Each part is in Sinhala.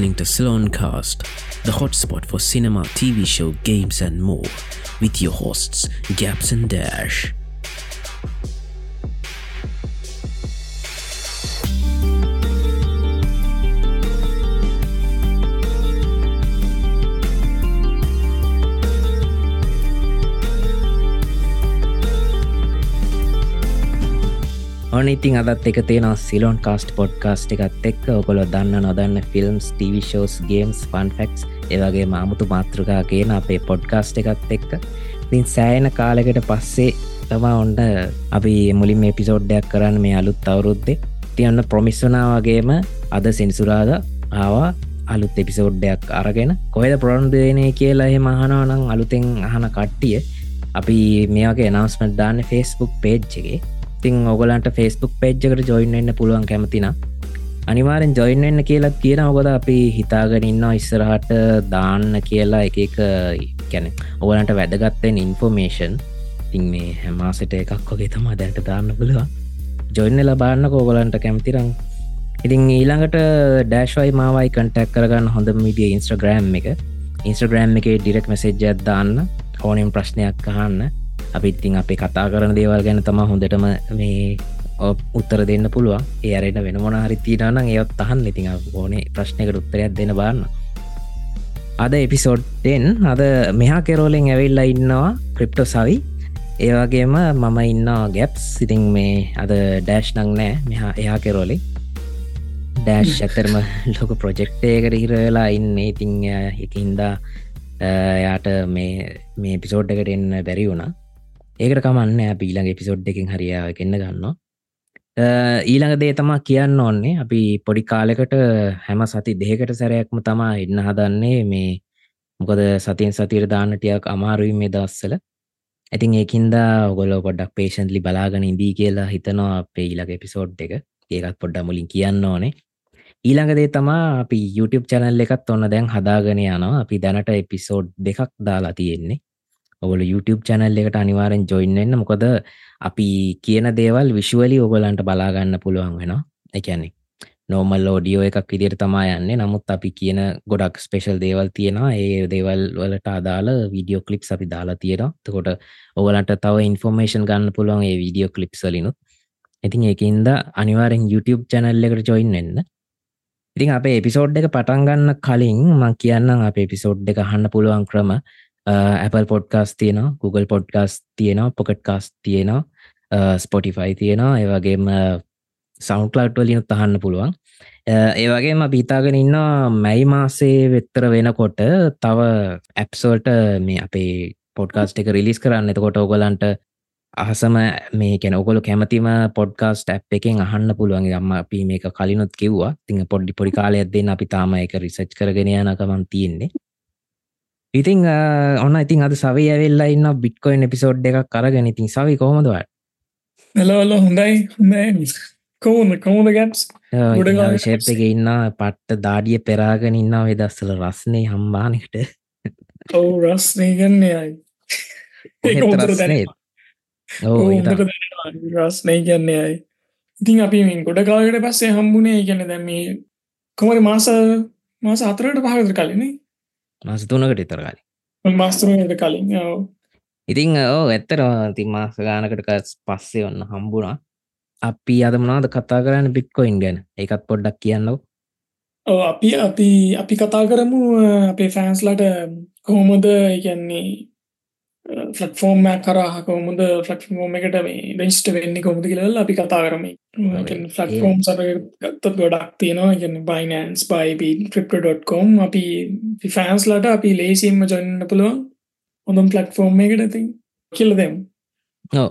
listening to Cast, the hotspot for cinema, TV show, games, and more, with your hosts, Gaps and Dash. ඔන ඉතින් අදත් එක තියෙන සිලොන් කාස්ට පොඩ්කාස්ට් එකත් එක්ක. ඔකොල දන්න නොදන්න ෆිල්ම්ස් ටවිෂෝස් ගේම්ස් ෆන්ෆෙක්ස් ඒවගේ මාමුතු මාතෘකා කියන අපේ පොඩ්කාස්ට් එකත් එක්ක. තින් සෑයන කාලෙකට පස්සේ තමා ඔන්න අපි මුලින් එපිසෝඩ්ඩයක් කරන්න මේ අලුත් අවුරුද්දේ. තියන්න ප්‍රමිස්වනා වගේම අද සෙන්සුරාද ආවා. අලුත් එපිසෝඩ්ඩයක් අරගෙන. කොහෙද ප්‍රොන්දනය කියලා එහෙ මහනවනං අලුතෙන් අහන කට්ටිය. අපි මේගේ නවස්මට දාන්න ෆෙස්බුක් පේජ්ගේ තින් ඔගලන්ට ෆෙස්බුක් පේජ්ජකට ජොයින්න්න පුළුවන් කැමතින අනිවාරෙන් ජොයින්න්න කියලත් කියන ඔගොද අපි හිතාගෙන ඉන්න ඉස්සරහට දාන්න කියලා එක එක කැන ඔගලන්ට වැදගත්තෙන් ඉන්ෆෝමේෂන් තින් මේ හැමාසට එකක් වගේ තමා දැන්ට දාන්න පුළුවන්. ජොයින්න ලබාන්න කෝගලන්ට කැමතිරං ඉතින් ඊළඟට ඩෑශ්වයි මාවයි කටක් කරගන්න හොඳ මිඩිය ඉන්ස්ට්‍රග්‍රෑම් එක. ඉන්ස්ට්‍රග්‍රෑම් එක ඩිරෙක් මෙසේජ්ජත් දාන්න. ඕනෙන් ප්‍රශ්නයක් අහන්න. අපිත්තින් අපේ කතා කරන දේවල් ගැන තම හොඳටම මේ උත්තර දෙන්න පුළුවන්. ඒරයට වෙන මොන හරිතිීනනම් ඒත් තහන් ඉතිං ඕනේ ප්‍රශ්නයකට උත්තරයක් දෙන බාන්න. අද එපිසෝඩ්ටෙන් අද මෙහා කෙරෝලෙන් ඇවෙල්ලා ඉන්නවා ක්‍රිප්ටෝ සවි ඒවගේම මම ඉන්න ගැප්ස් සිතින් මේ අද ඩෑශ් නං නෑ. මෙහා එයා කෙරෝලි ඩෑශ් ඇතරම ලොක ප්‍රොජෙක්්ටයකට හිරවෙලා ඉන්න. ඉතිං එකින්දා යාට මේ මේ පිසෝඩ් එකට එන්න බැරි වුණා. ඒකට කමන්න අප ඊළඟ එපිසෝඩ් එකින් හරියාව කන්න ගන්න ඊළඟ දේ තමා කියන්න ඕන්නේ. අපි පොඩි කාලෙකට හැම සති දෙකට සැරයක්ම තමා එන්න හදන්නේ. මේ මොකද සතියෙන් සතිර දාන්නටයක් අමාරුයි මේ දස්සල ඇතින් ඒකින්ද ඔගොල පොඩක් පේෂන්ලි බලාගන ඉදී කියලා හිතනවා අපේ ඊළඟ එපිසෝඩ් එක. ඒකත් පොඩ්ඩ මුලින් කියන්න ඕනේ. ඊළඟදේ තමා අපි YouTube චැනල් එකත් ඔන්න දැන් හදාගෙන යනවා. අපි දැනට එපිසෝඩ් දෙකක් දාලා තියෙන්නේ. ඔගොල YouTube චැනල් එකට අනිවාරෙන් ජොයින්න්න මොකද අපි කියන දේවල් විශ්ුවලි ඔගොලන්ට බලාගන්න පුළුවන් වෙනවා. එකැනෙ නෝමල් ෝඩියෝ එකක් විදිර තමා යන්නේ. නමුත් අපි කියන ගොඩක් ස්පේෂල් දේවල් තියෙනවා. ඒ දේවල් වලට අදාල වීඩියෝ කලිප් අපි දාලා තියෙනවා. තකොට ඔගලන්ට තව ඉන්ෆෝර්මේෂන් ගන්න පුළුවන් ඒ වීඩියෝ කලිප් සලිනුත් ඉතින් ඒකින්ද අනිවාරෙන් YouTube චැනල් එකට ජොයින් වෙන්න. ඉතින් අපේ එපිසෝඩ් එක පටන්ගන්න කලින් මං කියන්න අපේ එපිසෝඩ් එක හන්න පුළුවන් ක්‍රම. Apple පොඩ්කාස් තියෙනවා Google පොඩ්කාස් තියෙනවා පොකට් කාස් තියෙනවා ස්පොටිෆයි තියෙනවා ඒවගේම සෞන්ක්ලට් වලින් තහන්න පුළුවන්. ඒවගේම බීතාගෙන ඉන්න මැයි මාසේ වෙත්තර වෙනකොට තව ඇප්සෝල්ට මේ අපේ පොඩ්කාස්ට එක රිලිස් කරන්න. එතකොට ඔගලන්ට අහසම මේ කැන ඔගොල කැමතිම පොඩ්කාස්ට ඇ් එකෙන් අහන්න පුළුවන්. අම්ම අපි මේක කලිනුත් කිව්වා. තිං පොඩ්ඩි පොඩි කාලයක් දෙන්න අපි තාම එක රිසච් කරගෙන යනකමන් තියෙන්නේ. ඉතිං ඔන්න ඉතින් අද සවි ඇවෙල්ලා ඉන්න බිට්කොයින් එපිසෝඩ් එකක් කරගෙන ඉතින් සවි කොහොමදවට එලවල හොඳයි. හොඳ කෝන කෝන ගැප්ස් ශේප් එක ඉන්න පට්ට දාඩිය පෙරාගෙන ඉන්න වෙදස්සල රස්නේ හම්බානකට ඔවු රස්නේ ගන්නයයි රස්නේ? ගන්නයයි ඉතින් අපි ගොඩ කාලට පස්සේ හම්බුණේ ගැන දැම කොමර මාස මාස අතරට පහතර කලිනේ මාස තුනකට ඉතරකාලි මාස්තුරට කලින් ඉතිං ඕ ඇත්තර ති මාස ගානකට පස්සේ ඔන්න හම්බුණා අපි අදමනාද කතා කරන්න බික්කොයින් ගැන. එකත් පොඩ්ඩක් කියන්නව අපි අපි අපි කතා කරමු අපේ ෆෑන්ස්ලට කොහොමද ඉගන්නේ ෆලටෆෝර්ම් කරහ කොමුද ෆලක්ෆෝර්ම් එකට මේ ඩෙස්ට වෙන්නේ කොමුද කියල අපි කතා කරම. ෆලක්ෆෝර්ම් සගත්ත ගොඩක් තියෙනවා. ගන්න බයිනන්ස් බයිබී ක්‍රිප්ට.කොම් අපි ෆෑන්ස්ලට අපි ලේසිම්ම ජොන්න පුළුවන්. හොඳම් ෆලක්ෆෝර්ම් එකට ඇති කියල දෙම්. නෝ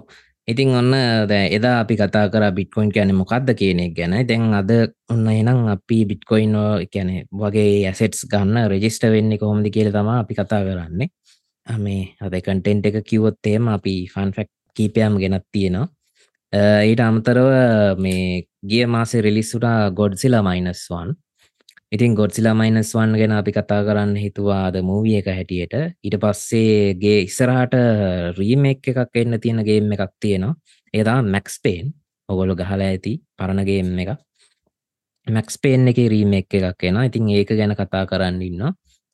ඉතින් ඔන්න ද එදා අපි කතා කර බිට්කොයින් කියන මොකක්ද කියනෙක් ගැන. දැන් අද ඔන්න එනම් අපි බිට්කොයින් කැනෙ වගේ ඇසෙට්ස් ගන්න රෙජිස්ට වෙන්නේ කොහොමදි කියල තම අපි කතා කරන්නේ මේ අද කටෙන්ට් එක කිවොත්තේම අපි ෆන්ෆෙක්් කීපයම් ගෙනත් තියෙනවා. ඊට අමතරව මේ ගිය මාසේ රිලිස්සුට ගොඩ්සිලා මයිනස්වන් ඉතින් ගොඩ්සිලා මයිනස් වන් ගැන අපි කතා කරන්න හිතුවාද මූවිය එක හැටියට. ඊට පස්සේගේ ඉස්සරහට රීමෙක් එකක් එන්න තියෙන ගේම් එකක් තියෙනවා. ඒදා මැක්ස් පේන් ඔගොලු ගහලා ඇති පරණගේම් එක මැක්ස් පේන් එක රීමෙක් එකක් එෙන ඉතින් ඒක ගැන කතා කරන්න ඉන්න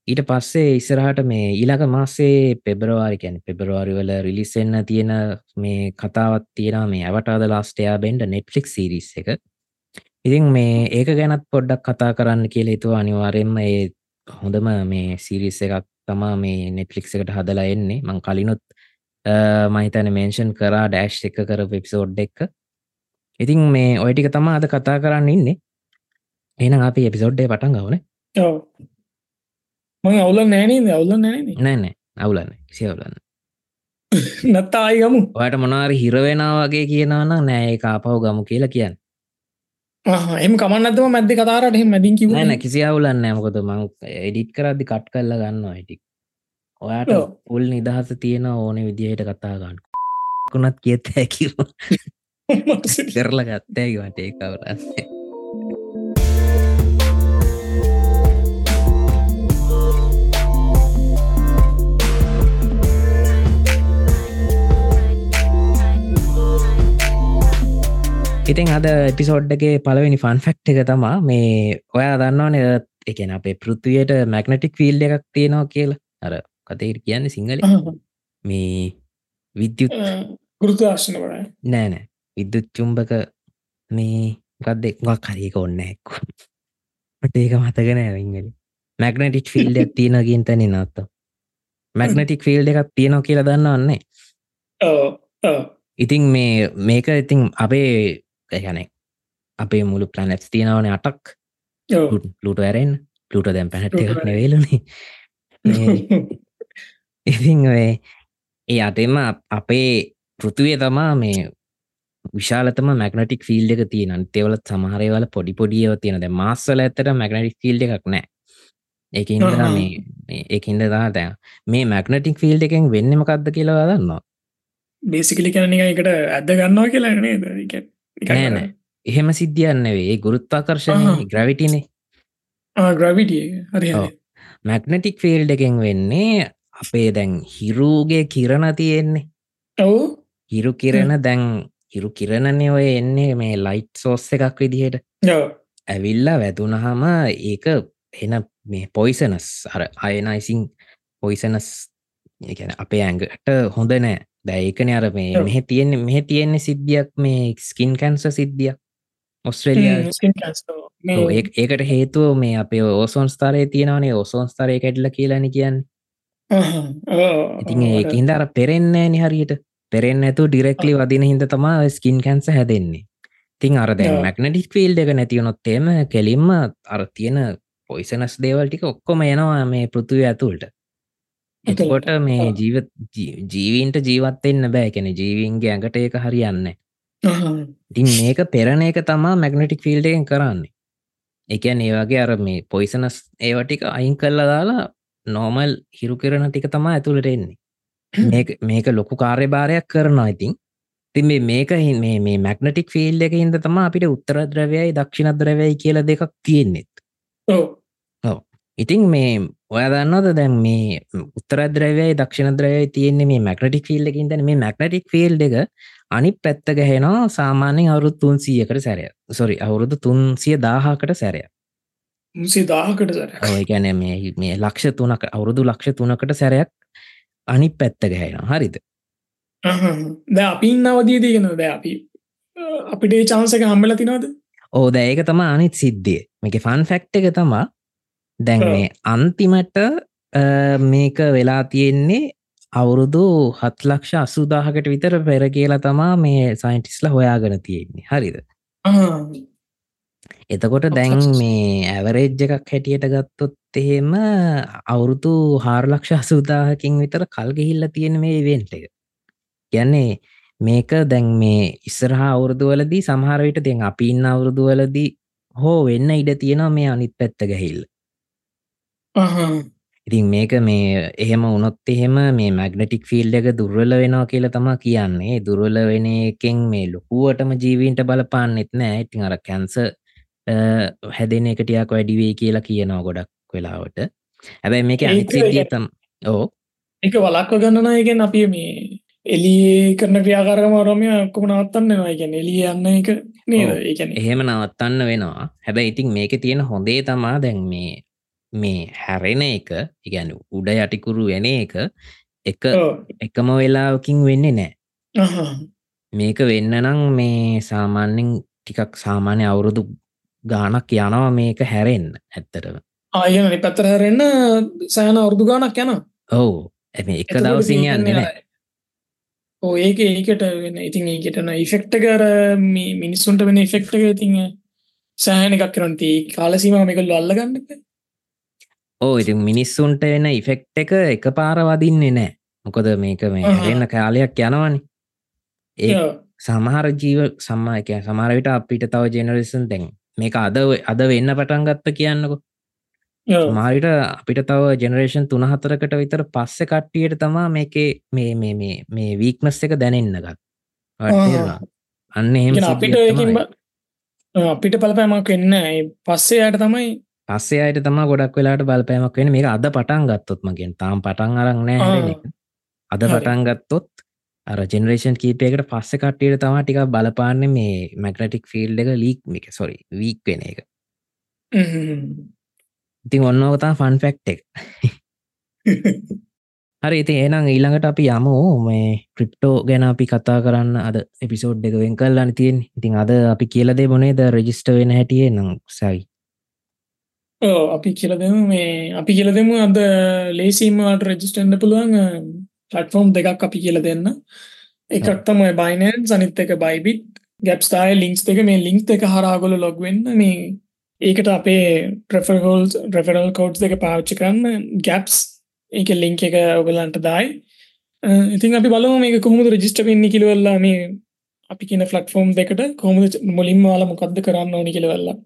ඊට පස්සේ ඉස්සරහට මේ ඊළඟ මාසේ පෙබරවාරි කැන පෙබරවාරිවල රිලිසෙන්න්න තියෙන මේ කතාවත් තියෙන මේ ඇවටාද ලාස්ටයා බෙන්ඩ නෙට්ෆලික් සිරිස් එක. ඉතින් මේ ඒක ගැනත් පොඩ්ඩක් කතා කරන්න කියල හිතුව අනිවාරෙන්ම ඒ හොඳම මේ සිරිස් එකක් තමා මේ නෙට්ලික් එකට හදලා එන්නේ. මං කලිනුත් මහිතන මේෂන් කරා ඩෑශ් එක කර පිපිසෝඩ් එක්ක ඉතින් මේ ඔයටික තමා අද කතා කරන්න ඉන්නේ. එන අපි එපිසෝඩ්ඩේ පටන් ගවන මං අවුල නෑනේ අවුල නෑන නෑනෑ අවුලන්න කිසි අවුලන්න නත්තා අයිගමු ඔයට මොනාරි හිරවෙනා වගේ කියනවනම් නෑ කාපව් ගමු කියලා කියන්න. එම කමන්නත්තම මැද කතාරට මැදින් කිව නෑන කිසි අවුලන්න ඇමකොද මං එඩිට් කරදදි කට් කල්ල ගන්න ඇටි ඔයාට පුල් නිදහස තියෙන ඕන විදිහයට කතා ගන්න කුණත් කියත් හැකිව කරලා ගත්තෑකි වට කවරන්නේ ඉතින් අද එපිසෝඩ්ඩගේ පලවෙනි ෆන් ෆෙක්් එක තමා මේ ඔයා දන්නවන එකන අපේ පෘතිවයට මැගනටික් ෆිල්ඩ එකක් තියෙනවා කියලා. අර කතේර කියන්න සිංහල? මේ විද්‍යුත් ගෘතාශන වන නෑනෑ විද්‍යුත් චුම්භක මේ ගත්දෙක්වක් හරික ඔන්න එක්කු. මට ඒක මතගෙන ඇවිංගල මැගනටික් ෆිල්ඩ එකක් තියෙනගින් තැනි නත්ත මැගනටික් ෆිල්ඩ එකක් තියෙනවා කියලා දන්නවන්නේ? ඉතින් මේ මේක ඉතින් අපේ ගැන අපේ මුළු ප්ලනැට්ස් තියෙනවන අටක්. ලුට ඇරෙන් ලුට දැම් පැනට එකක් නෙවේලුනේ ඉතින් ඒ අතෙම අපේ පෘතුවය තමා මේ විශාලතම මැගනටික් ෆිල්ඩ එක තිය අන්තේවලත් සමහරයවල පොඩි පොඩියව තියෙන. ද මස්සල ඇතට මැගනටික් ෆිල්ඩ එකක් නෑ. ඒක ඉඳලා මේ ඒකින්ද දාතය මේ මැගනටික් ෆිල්ඩ එකෙන් වෙන්නමකක්ද කියලා දන්නවා. බේසිකලි කැන එකට ඇද ගන්නවා කියලා නේ නෑනෑ එහෙම සිද්ධියන්නවේ ගුරුත්වාකර්ශණය ග්‍රවිටිනේ ග්‍රවිටිය හරි මැග්නටික් ෆිල්ඩ එකෙන් වෙන්නේ අපේ දැන් හිරූගේ කිරණ තියෙන්නේ. ඔවු. හිරු කිරණ දැන් හිරු කිරණනය ඔය එන්නේ මේ ලයිට් සෝස්ස එකක් විදිහට. ඇවිල්ල වැදුනහම ඒක එන මේ පොයිසනස් අර අයනයිසිං පොයිසනස් ගැන අපේ ඇඟට හොඳ නෑ දැඒකන අර මේ මෙහ තියෙන්නේ මෙහ තියෙන්නේ සිද්ධියක් මේ ස්කින් කැන්ස සිද්ධියක්. ඔස්ට්‍රේලිය ඒකට හේතුව මේ අපේ ඕසෝන් ස්ථරය තියෙනවනේ ඕසෝන් ස්ථරය කැඩල කියලන කියන්න. ඉතින් ඒකින්ද අර පෙරෙන්නේ නිහරියට පෙරෙන් ඇතු ඩිරෙක්ලි වදින හිද තමා ස්කින් කැන්ස හැදෙන්නේ. තින් අර දැ මැක්නටික් ෆිල්ඩ එක නැතිවනොත්තේම කෙලින්ම අර තියෙන පොයිසනස් දේවල් ටික ඔක්කොම යනවා මේ පෘතුව ඇතුළට එතකොට මේ ජීවත් ජීවීන්ට ජීවත්වෙන්න බෑ කෙන ජීවීන්ගේ ඇඟට ඒක හරියන්න ඉතින් මේක පෙරණ එක තමා මැගනටික් ෆිල්ඩෙන් කරන්නේ. එකන් ඒවගේ අර මේ පොයිසනස් ඒවටික අයින් කල්ලා දාලා නෝමල් හිරු කරන ටික තමා ඇතුළට එන්නේ. මේක ලොකු කාර්යභාරයක් කරනවා ඉතින්. තින් මේක මේ මේ මැගනටික් ෆිල්ඩ එක හිද තම අපිට උත්තර ද්‍රවයයි දක්ෂිණ ද්‍රවයයි කියල දෙකක් තියෙන්නෙත් ඉතින් මේ ඔය දන්නවද දැන් මේ උත්තරද්‍රවයයි දක්ෂණ ද්‍රවය තියෙන්නේ මේ මැක්නටික් ෆිල්ඩ එකින් දැන මේ මැක්නටික් ෆිල්ඩ එක අනි පැත්ත ගැහෙනවා සාමාන්‍යෙන් අවුරුත් තුන්සීයකට සැරය සොරි අවුරුදු තුන්සිය දාහකට සැරය දාහකට ගැන මේ මේ ලක්ෂ තුනක අවුරුදු ලක්ෂ තුනකට සැරයක් අනි පැත්ත ගැහෙනවා. හරිද? ද අපි ඉන්නවදී තියෙන ද අපි අපිට චාන්සක හම්බල තිනවද ඕ දැයක තම අනිත් සිද්ධිය. මේක ෆන් ෆැක්් එක තමා දැන් මේ අන්තිමට මේක වෙලා තියෙන්නේ අවුරුදු හත් ලක්ෂ අසුදාහකට විතර පෙර කියලා තමා මේ සයින්ටිස්ල හොයාගෙන තියෙන්නේ. හරිද? එතකොට දැන් මේ ඇවරේජ් එකක් හැටියට ගත්තොත් එහෙම අවුරුදු හාරලක්ෂ අසුදාහකින් විතර කල්ගෙහිල්ල තියෙන මේ වෙන්ට එක. ගැන්නේ මේක දැන් මේ ඉස්සරහා අවුරුදුවලදී සමහරවිට දෙන් අපි ඉන්න අවුරුදුවලදී හෝ වෙන්න ඉඩ තියෙනවා මේ අනිත් පැත්ත ගැහිල්ල ඉතින් මේක මේ එහෙම උනොත් එහෙම මේ මැග්නටික් ෆිල්ඩ එක දුර්වල වෙනවා කියලා තමා කියන්නේ. දුර්වල වෙන එකෙන් මේ ලොකුවටම ජීවීන්ට බලපාන්නෙත් නෑ. ඉතින් අර කැන්ස හැදෙන එකටයක් වැඩිවේ කියලා කියනවා ගොඩක් වෙලාවට. හැබැයි මේක අනිසිදිය තම් ඕ එක වලක්ව ගන්නනයගෙන් අපි මේ එලි කරන ක්‍රියාකාරම රමය ඔක්කොම නවත්තන්න නවා ගැන එලිය යන්න එක නේද. ඒකැන එහෙම නවත්තන්න වෙනවා. හැබැයි ඉතින් මේක තියෙන හොඳේ තමා දැන් මේ මේ හැරෙන එක ඉගැන උඩ යටිකුරු වෙන එක එක එකම වෙලාවකින් වෙන්නේ නෑ. මේක වෙන්න නම් මේ සාමාන්‍යෙන් ටිකක් සාමාන්‍ය අවුරුදු ගානක් යනවා මේක හැරෙන්න ඇත්තරම ආයන පැත්තර හැරෙන්න්න සෑන අවුරදු ගානක් යන ඔවු. ඇ එක දවසින් යන්න නෑ. ඕ ඒක ඒකට වෙන ඉතින් ඒකටන ඉෆෙක්ට කර මිනිස්සුන්ට වෙන ඉෆෙක්ට ඉතින් සෑහන එකක් කරනති කාලසීම මේකල් අල්ලගන්න ඕ ඉතින් මිනිස්සුන්ට එන ඉෆෙක්් එක එක පාර වදින්නේ නෑ. මොකද මේක මේ. හැරෙන්න කාලයක් යනවනි. ඒ සමහර ජීව සම්මායක සමරවිට අපිට තව ජෙනරේසන් දැන් මේක අද අද වෙන්න පටන් ගත්ත කියන්නකො. මාරිට අපිට තව ජෙනරේෂන් තුන හතරකට විතර පස්සෙ කට්ටියට තමා මේකේ මේ මේ මේ මේ වීක්නස් එක දැනෙන්න ගත් ආහා. අන්න එහෙම අපිට අපිට පලපෑමක් වෙන්න පස්සේ යට තමයි පස්සේ අයට තම ගොඩක් වෙලාට බලපෑමක් වෙන මේක අද පටන් ගත්තොත් මගෙන්. තාම් පටන් අරක් නෑ හැරෙන එක. අද. පටන් ගත්තොත් අර ජෙනරේෂන් කීපයකට පස්ස කට්ටියට තමා ටික බලපාන්න මේ මැගනටික් ෆිල්් එක ලීක් එක. සොරි වීක් වෙන එක. ඉතින් ඔන්නෝතා ෆන් ෆෙක්් එක. හරි ඉති ඒනම් ඊළඟට අපි යමු. මේ ක්‍රිප්ටෝ ගැන අපි කතා කරන්න අද එපිසෝඩ් එක වෙන් කල්ලාන තියෙන් ඉතින් අද අපි කියලදේ බොනේද රජිස්ට වෙන හැටියේ නම් සයි අපි කියලදම මේ අපි කියලදම අද ලේසිීමට රජිස්ටන්ඩ පුළුවන් පලටෆෝම් දෙකක් අපි කියල දෙන්න. එකක් තමයි බයිනන් සනිත් එක බයිබිට් ගැප්ස්ථාය ලිංක්ස් එක මේ ලිංක් එක හරාගොල ලොග්වෙන්න මේ ඒකට අපේ ප්‍රෆහෝල් ප්‍රෆරල් කෝඩ් එක පාච්චි කරන්න. ගැප්ස් ඒක ලිංක එක ඔගලන්ට දායි. ඉතින් අපි බලම මේ කොහොමද රජිස්ට වෙන්න කිලවෙල්ලා මේ අපි කියන ෆලට්ෆෝම් දෙකට කොහොමද මුලින්ම වාලා මොකක්ද කරන්න ඕනි කියලවෙල්ලා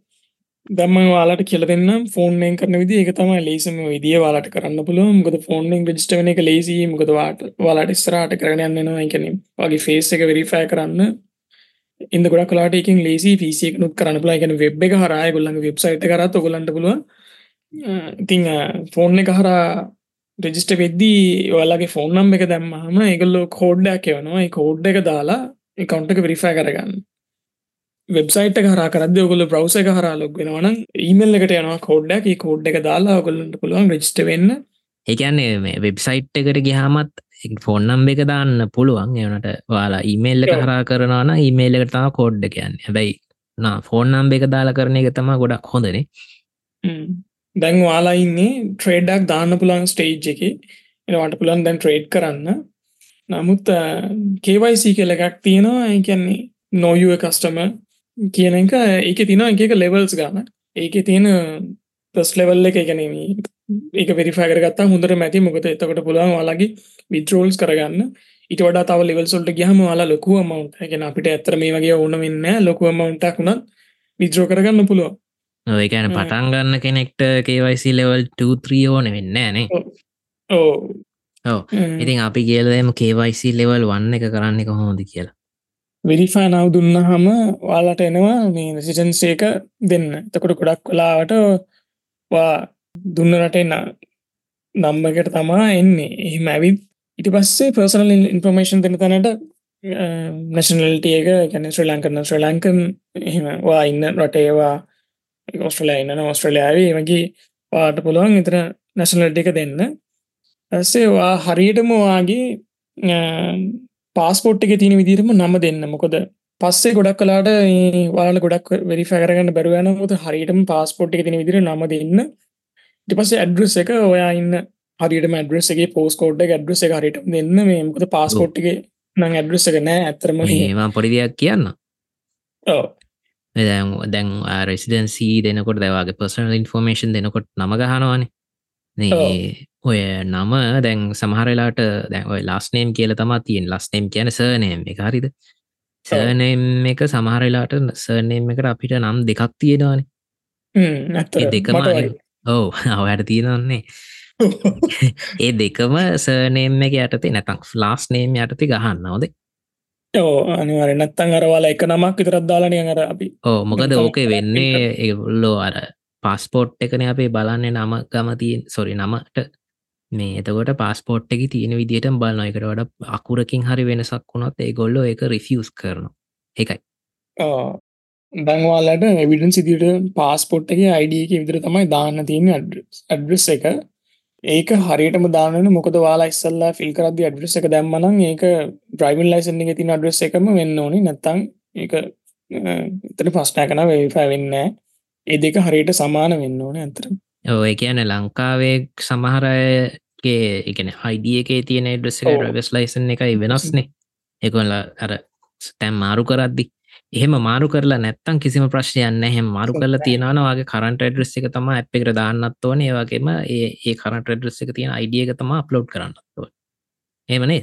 දම්ම වාලට කියල දෙන්න ෆෝර්නෙන් කරන විදි එක තමයි ලේසම විදිිය වාලට කරන්න පුළුව මොකද ෆෝර්නෙන් රජිස්ට වන එක ලේසි. මොකද වාට වාලාට ස්රාට කරන යන්නවා එකන වගේ ෆේස් එක වෙරිෆෑ කරන්න. ඉද ගොඩ කලාට එකින් ලේසි පිසියක් නොත් කරන්න පුලා එකන වෙබ් එක හරය ගොල්ලඟ වෙබ්සයිට කරත් ඔගලන්ට පුළුව ඉතිං ෆෝර්න එක හරා රෙජිස්ට වෙද්දී ඔයාලගේ ෆෝන් නම් එක දැම්මහම එකගොල්ලෝ කෝඩ්ඩයක් එවනවා. කෝඩ් එක දාලා එකකවන්ට එක වෙරිෆෑ කරගන්න. වෙබ්සයිට හර කරද ඔගොල බ්‍රවස එක හර ලොක් වෙනවන ඊමල් එකට යනවා කෝඩ්ඩක් කෝඩ් එක දාලා ඔගොල්ලට පුළුවන් රෙජිස්ට වෙන්න. ඒකන්නේ මේ වෙබ්සයිට් එකට ගිහාමත් ෆොන්නම් එක දාන්න පුළුවන්. එවනට වාලා ඊමේල් එක. හරා කරනවාන ඊමේල් එකට තම කෝඩ්ඩ කියන්න හැබැයි නා ෆෝන්නම් එක දාලා කරන එක තම ගොඩක් හොඳනේ. දැන් වාලා ඉන්නේ ට්‍රේඩක් දාන්න පුළන් ස්ටේජ් එක. එනවට පුළන් දැන් ට්‍රේඩ් කරන්න. නමුත් කේවයිසි කියල එකක් තියෙනවා. ඒකන්නේ නොයුව කස්ටම කියන එක ඒක තින එක ලෙවල්ස් ගන්න ඒක තියෙන ප්‍රස් ලෙවල් එක ගැන ඒක වෙරිෆාගරගත්තා හොඳට මැති මොකද එතකට පුළුවන් වලගේ විත්‍රෝල්ස් කරගන්න. ඉට වඩා තව ලෙවල්සොල්ට ගහම වාලා ලොකුව මවන්ට ගැන අපිට ඇතර මේ වගේ ඕන වෙන්න ලොකුව මවන්ටක් වුණත් විද්‍රෝ කරගන්න පුළුවන්. ඒකන. පටන් ගන්න කෙනෙක්ට කේවයිසි ලෙවල් 2ත්‍රී ඕන වෙන්න නේ. ඕ. ඉතින් අපි කියලදම කේවයිසි ලෙවල් වන්න එක කරන්න හොඳ කියලා වෙරිෆා නව දුන්න හම වාලට එනවා මේ රසිටන්සේක දෙන්න. තකොට ගොඩක් කලාවට වා දුන්න රටෙන්න නම්බකට තමා එන්නේ. එහෙම ඇවිත් ඉටි පස්සේ පර්සනල් ඉන්ෆර්මේෂන් දෙන තැනට නැශනල්ටිය එක ගැන ශ්‍ර ලංකන ශ්‍ර ලංකන් එහෙමවා ඉන්න රටේවා ඔස්ට්‍රලයා ඉන්න ඔස්ට්‍රලයාාවේ මගේ පාට පුළුවන් ඉතර නැශනල්ට එක දෙන්න. ඇස්සේවා හරියටම වාගේ පාස්පෝට් එක තියෙන විදිරම නම දෙන්න. මොකොද පස්සේ ගොඩක් කලාට වාල ගොඩක් වෙරිෆෑරගන්න බැරුවන මුත හරියටම පාස්පෝට් එක තින විදිර නම දෙන්න. ටි පස්සේ ඇඩ්‍රස් එක ඔයා ඉන්න හරිට මඩ්‍රස් එක පෝස්කෝඩ් ඇඩ්‍රස් එක හරිට දෙන්න. මේ මොකද පාස්පෝට් එක නං ඇඩ්‍රස් එක නෑ. ඇතරම ඒවා පොඩි දෙයක් කියන්න. දැන් දැන් රෙසිඩන්සී දෙනකොට දැවාගේ පර්සනල් ඉන්ෆෝර්මේෂන් දෙනකොට නම ගහනවානේ ඔය නම දැන් සමහරලාට දැන් ඔය ලාස්නේම් කියල තමා තියෙන්. ලස්නේම් කියන සර්නයම් එක හරිද? සර්නයම් එක සමහරලාට සර්නයම් එකට අපිට නම් දෙකක් තියෙනවානේ. දෙකම. ඔවු අවයට තියෙනන්නේ ඒ දෙකම සර්නේම් එක යටතේ නැතක් ලාස් නේම් යටති ගහන්න නොද ඕ අනිවාර නත්තන් අරවාලා එක නමක් විතරත් දාලනය අර අපි ඕ මොකද ඕකේ වෙන්නේ ඒගොල්ලෝ අර පස්පෝට් එකන අපේ බලන්නේ නම ගමතින් සොරි නමට මේ එතකොට පස්පෝට් එක තියෙන විදිට බලන එකට වඩ අකුරකින් හරි වෙනසක් වුණොත් ඒ ගොල්ලෝ එක රිෆියස් කරන එකයි දැන්වාලට එවිඩන් සිදිට පාස්පොට් එක අයිඩ එක විදිර තමයි දාන්න තියෙන ඇඩ්‍රස් එක. ඒක හරියටම දානන මොකද වාලා ඉස්සල්ලා ෆිල් කරද අඩ්‍රස් එක දැම්මනම් ඒක බ්‍රයිවිල් ලයිසන් එක තින අඩ්‍රස් එකම වෙන්න ඕනි. නැත්තං ඒක එතට පස්්නෑ කන වේෆා වෙන්න ඒ දෙක හරියට සමාන වෙන්න ඕන ඇතර ඔය කියන ලංකාවේ සමහරයගේ එකන හයිඩිය එකේ තියෙන ඔව්. රවස් ලයිසන් එකයි වෙනස්නේ. එකොල්ල අර තැම් මාරු කරද්දි. එහෙම මාරු කරලා නැත්තම් කිසිම ප්‍රශ්නයන්න එහෙම මාරු කරලා තියෙනවාගේ කරන්ට ඩ්‍රෙස් එක තම ඇ් එකට දාන්නත් ඕන. ඒවගේම ඒ කරන්ට ඩ්‍රෙස් එක තියෙන අයිඩිය එක තම අප්ලෝඩ් කරන්නත් ඒමනේ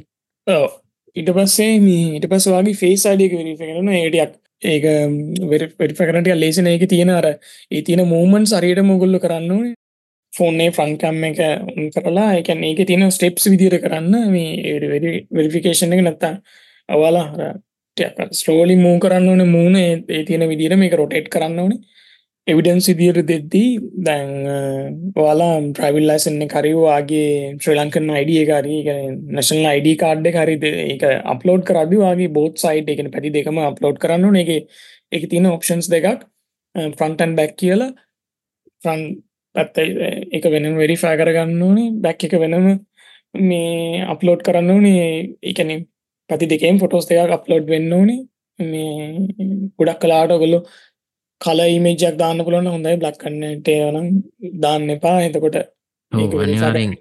ඊට පස්සේ මේ ඊට පස් වගේ ෆේස් අඩියක වෙරිෆ කරන ඒටයක් ඒක වෙරිෆ කරට ලේසන එක තියෙන අර ඒ තියෙන මූමන් සරියට මොගුල්ල කරන්න ෆෝන්නේ ෆ්‍රන්කම් එක උන් කරලා එක ඒක තියෙන ස්ටෙප්ස් විදිර කරන්න. මේ වෙරිෆිකේෂන් එක නැත්තා අවාලා හර ස්ටෝලි මූ කරන්න ඕන මූුණ ඒ තියෙන විදිර මේක රොටේට් කරන්න ඕනේ. එවිඩන්ස් විදිර දෙද්දී දැන් වාලා ප්‍රවිල් ලයිසන්න කරවාගේ ශ්‍රී ලංකන් අයිඩිය කාරී නශනල් අයිඩ කාඩ් හරි ඒක අප්ලෝඩ් කරදවාගේ බෝත් සයිට් එකන පැති දෙකම අප්ලෝඩ් කරන්න එක එක තියෙන ඔප්ෂන්ස් දෙකක් ෆ්‍රන්ටන් බැක් කියලා. ෆ්‍රන් පැත්තයි එක වෙනම් වෙරිෆෑ කරගන්න ඕනේ. බැක් එක වෙනම මේ අප්ලෝඩ් කරන්න ඕනේ. එකන පැති දෙකෙන් ෆොටෝස් දෙකක් අප්ලෝඩ් වෙන්න ඕනේ. මේ ගොඩක් කලාට ඔගොල්ලො කල ඉමේජක් දාන්න පුලන හොඳයි. බ්ලක් කන්නට යනම් දාන්න එපා. එතකොට අනිවාරෙන්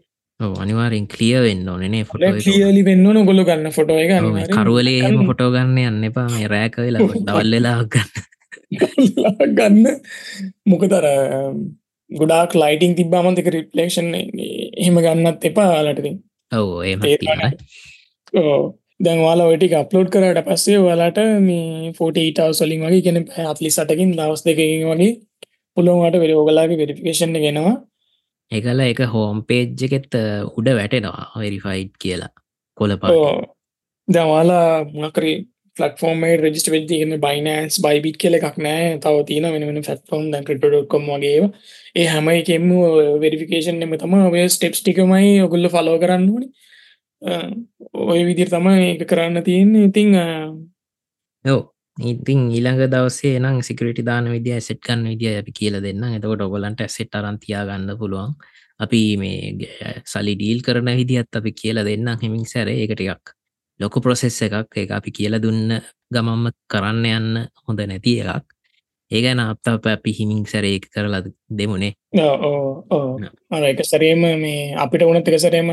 අනිවාරෙන් කලිය වෙන්න ඕනේ ෆොට ලියලි වෙන්න ඕන ගොල්ලො ගන්න ෆොටෝ එක. කරුවලේ එහෙම ෆොටෝ ගන්න යන්න එපා. මේ රෑක වෙලා දවල්ලලා ගන්න. ගන්න. මොකතර ගොඩාක් ලයිටිං තිබ්බාමන්තක රිපලේෂන් එහෙම ගන්නත් එපා ලටති ඔව ඒම තේරෙනවද? දැන්වාල ඔටික අප්ලෝඩ් කරට පස්සේ වලාට මේ ෆෝට ඊටව සොලින් වගේ කෙන ඇත්ලි සටකින් දවස් දෙකින් වගේ පුළොන්වට වෙර ඔගලාගේ වෙරිෆිකේෂන් ගෙනවා එකල එක හෝම් පේජ් එකෙත් උඩ වැටෙනවා වෙරිෆයිඩ් කියලා. කොලපා දැවාලා මකරේ ෆලක්ෆෝර්ම රජිස්ට වෙදදිගෙන බයිනන්ස් බයිබිට් කියල එකක් නෑ. තව තින වෙන ෆැත්ෆෝන් කට.කොම් වගේ ඒ හැම එකෙම වෙරිෆිකේෂන් එම තම ඔය ස්ටෙප්ස් ටිකමයි ඔගුල්ල ෆලෝ කරන්න ඕනි ඔය විදිර තමයි ඒක කරන්න තියෙන්නේ. ඉතිං යෝ ඉතින් ඊළඟ දවසේ නම් සිකරට දාන විදිිය සෙට්කන්න විදිිය අපි කියල දෙන්න එතකොට ඔගලන්ට ඇසෙට් අරන්තියා ගන්න පුළුවන්. අපි මේ සලි ඩීල් කරන විදිහත් අපි කියල දෙන්න හිමින් සැර. ඒකටයක් ලොකු ප්‍රොසෙස් එකක්. ඒ අපි කියල දුන්න ගමම්ම කරන්න යන්න හොඳ නැති එකක්. ඒගැන අපත අපි හිමින් සැර කරලා දෙමුණේ අර එක සරේම මේ අපිට වනත් එක සරේම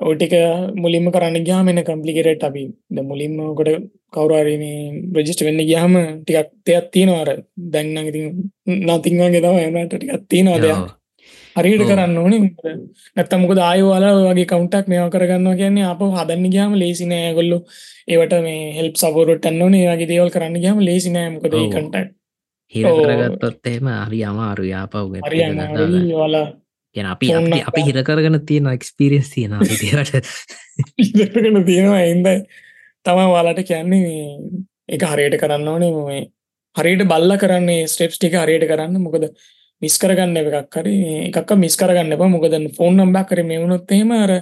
ඕටික මුලින්ම කරන්න ගයාම එන කම්පලිකරට අපි. ද මුලින්ම කොට කවරාරීම ප්‍රජිස්ට වෙන්න ගයාම ටිකක් දෙයක් තියෙනවාර දැන්න ඉති නතිංවාගේ තම එමට ටිකක් තියෙනවා දෙයක්. හරියට ඔව්. කරන්න ඕනේ. නැත්තමක ආයවාලා වගේ කවුන්ටක් මේවා කරගන්න කියන්නේ අප හදන්න ගයාම ලේසිනෑ ගොල්ලු ඒවට මේ හෙල්ප සපෝරටන්න ඕනේ. වගේ දේවල් කරන්න ගයාම ලේසිනෑ මොකද ඔව්. කටක් හිර ඔව්. කරගත්තොත් එහෙම හරි අමාරු යාපව් හරි වාලා ගැන අපි අපි. අපි හිරකරගන තියෙන එක්ස්පිරියන්ස් තියෙන විදිට ඉදරගෙන තියෙනවා එන්ද තමා වාලට කියන්නේ මේ එක හරියට කරන්න ඕනේ. මේ හරියට බල්ල කරන්නේ ස්ටෙප්ස් ටික හරියට කරන්න. මොකද මිස් කරගන්න එකක් හරි. එකක් මිස් කරගන්න එපා. මොකද ෆෝන් නම්බක් කර මෙවුණොත් එහෙම අර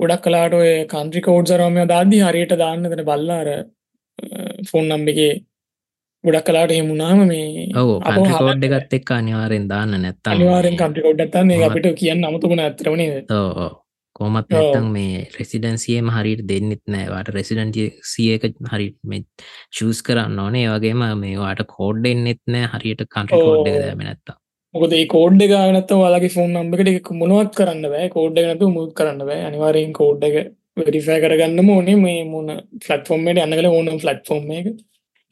ගොඩක් කලාට ඔය කන්ත්‍රි කෝඩ් සරමය දාදී හරියට දාන්න දෙන බල්ලාර ෆෝන් නම්බගේ ගොඩක් කලාට හෙමුණාම මේ කෝඩ් එකත් එක් අනිවාරෙන් දාන්න නැත්තම් අනිවාරෙන් කන්ටි කෝඩ්ඩත්තන්න කොහොමද? අපිට කියන්න අමතුකන ඇතරවනේ ඕ කොමත් ඔව්. නැත්තම් මේ රෙසිඩන්සියම හරිට දෙන්නෙත් නෑවාට රෙසිඩන්ට සියක හරි චස් කරන්න ඕනේ. වගේම මේවාට කෝඩ් එන්නෙත් නෑ හරියට කන්ට්‍රි ඔව්. කෝඩ් එක දෑම නැත්තා මොකද ඒ කෝඩ් එක නත වාලගේ ෆෝන් නම්බකට එක මොනවත් කරන්න බෑ. කෝඩ් එක නතු මුත් කරන්න බෑ. අනිවාරයෙන් කෝඩ් එක වෙරිෆෑ කරගන්න ඕනේ මේ මුණ ෆලට්ෆෝර්ම්මට අන්නකල ඕනම් ෆලට්ෆෝර්ම් එක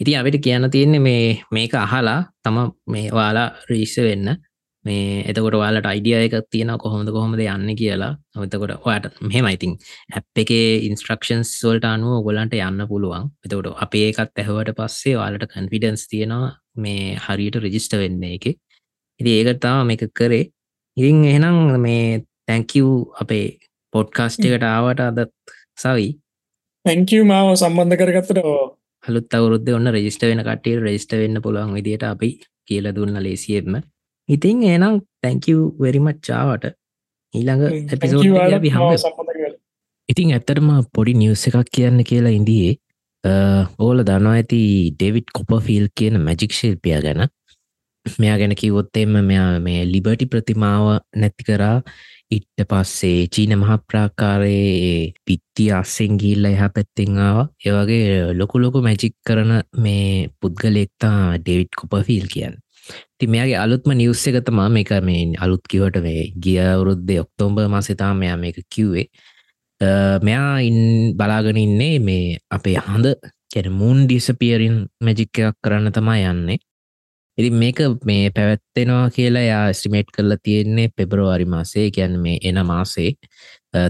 ඉති අපිට කියන්න තියෙන්නේ මේ මේක අහලා තම මේ වාලා රීෂ වෙන්න. මේ එතකොට වාලට අයිඩිය එක තියෙන කොහොමද කොහොමද යන්න කියලා. එතකොට ඔයාට මෙහෙම ඉතින් ඇප් එකේ ඉන්ස්ට්‍රක්ෂන්ස් වල්ට අනුව ගොලන්ට යන්න පුළුවන්. එතකොට අපේ එකත් ඇහවට පස්සේ වාලට කන්ෆිඩන්ස් තියෙනවා මේ හරියට රෙජිස්ට වෙන්න එක. ඉති ඒකතාව මේක කරේ. ඉතින් එහෙනම් මේ තැංකව් අපේ පොඩ්කාස්ට එකට ආවට අදත් සවි. තැංකව මාව සම්බන්ධ කරගත්තට හලුත් අවුරුද්ධ ඔන්න රෙජිස්ට වෙන කටිය රෙජිස්ට වෙන්න පුළුවන් විදිට අපි කියල දුන්න ලේසියෙත්ම ඉතින් ඒනම් තැංකව වෙරිමත් චාවට ඊළඟ ඇපිසෝඩ් අපි හම ඉතින් ඇත්තරම පොඩි නිවස එකක් කියන්න කියලා ඉදියේ ඕල දනවා ඇති ඩෙවිඩ් කොපෆිල් කියන මැජික් ශිල්පිය ගැන. මෙයා ගැන කිවොත්තෙම මෙයා මේ ලිබටි ප්‍රතිමාව නැති කරා ඉට්ට පස්සේ චීන මහප්‍රාකාරයේ පිත්ති අස්සෙන් ගිල්ල එහ පැත්තෙන්ආව ඒවගේ ලොකු ලොකු මැජික් කරන මේ පුද්ගලෙක්තා ඩෙවිඩ් කොපෆිල් කියන්න. ති මෙයාගේ අලුත්ම නිවස්ස එක තමා මේක මේ අලුත් කිවට මේ ගිය වරුද්දේ ඔක්තෝම්බ මසිතා මෙයා මේක කිව්වේ. මෙයා ඉන් බලාගෙන ඉන්නේ මේ අපේ හඳ කැන මූන් ඩිසපියරින් මැජික්කයක් කරන්න තමා යන්නේ. ඉරි මේක මේ පැවැත්තෙනවා කියලා යා ස්ටිමේට් කරලා තියෙන්නේ පෙබරවාරි මාසේ ගැන් මේ එන මාසේ.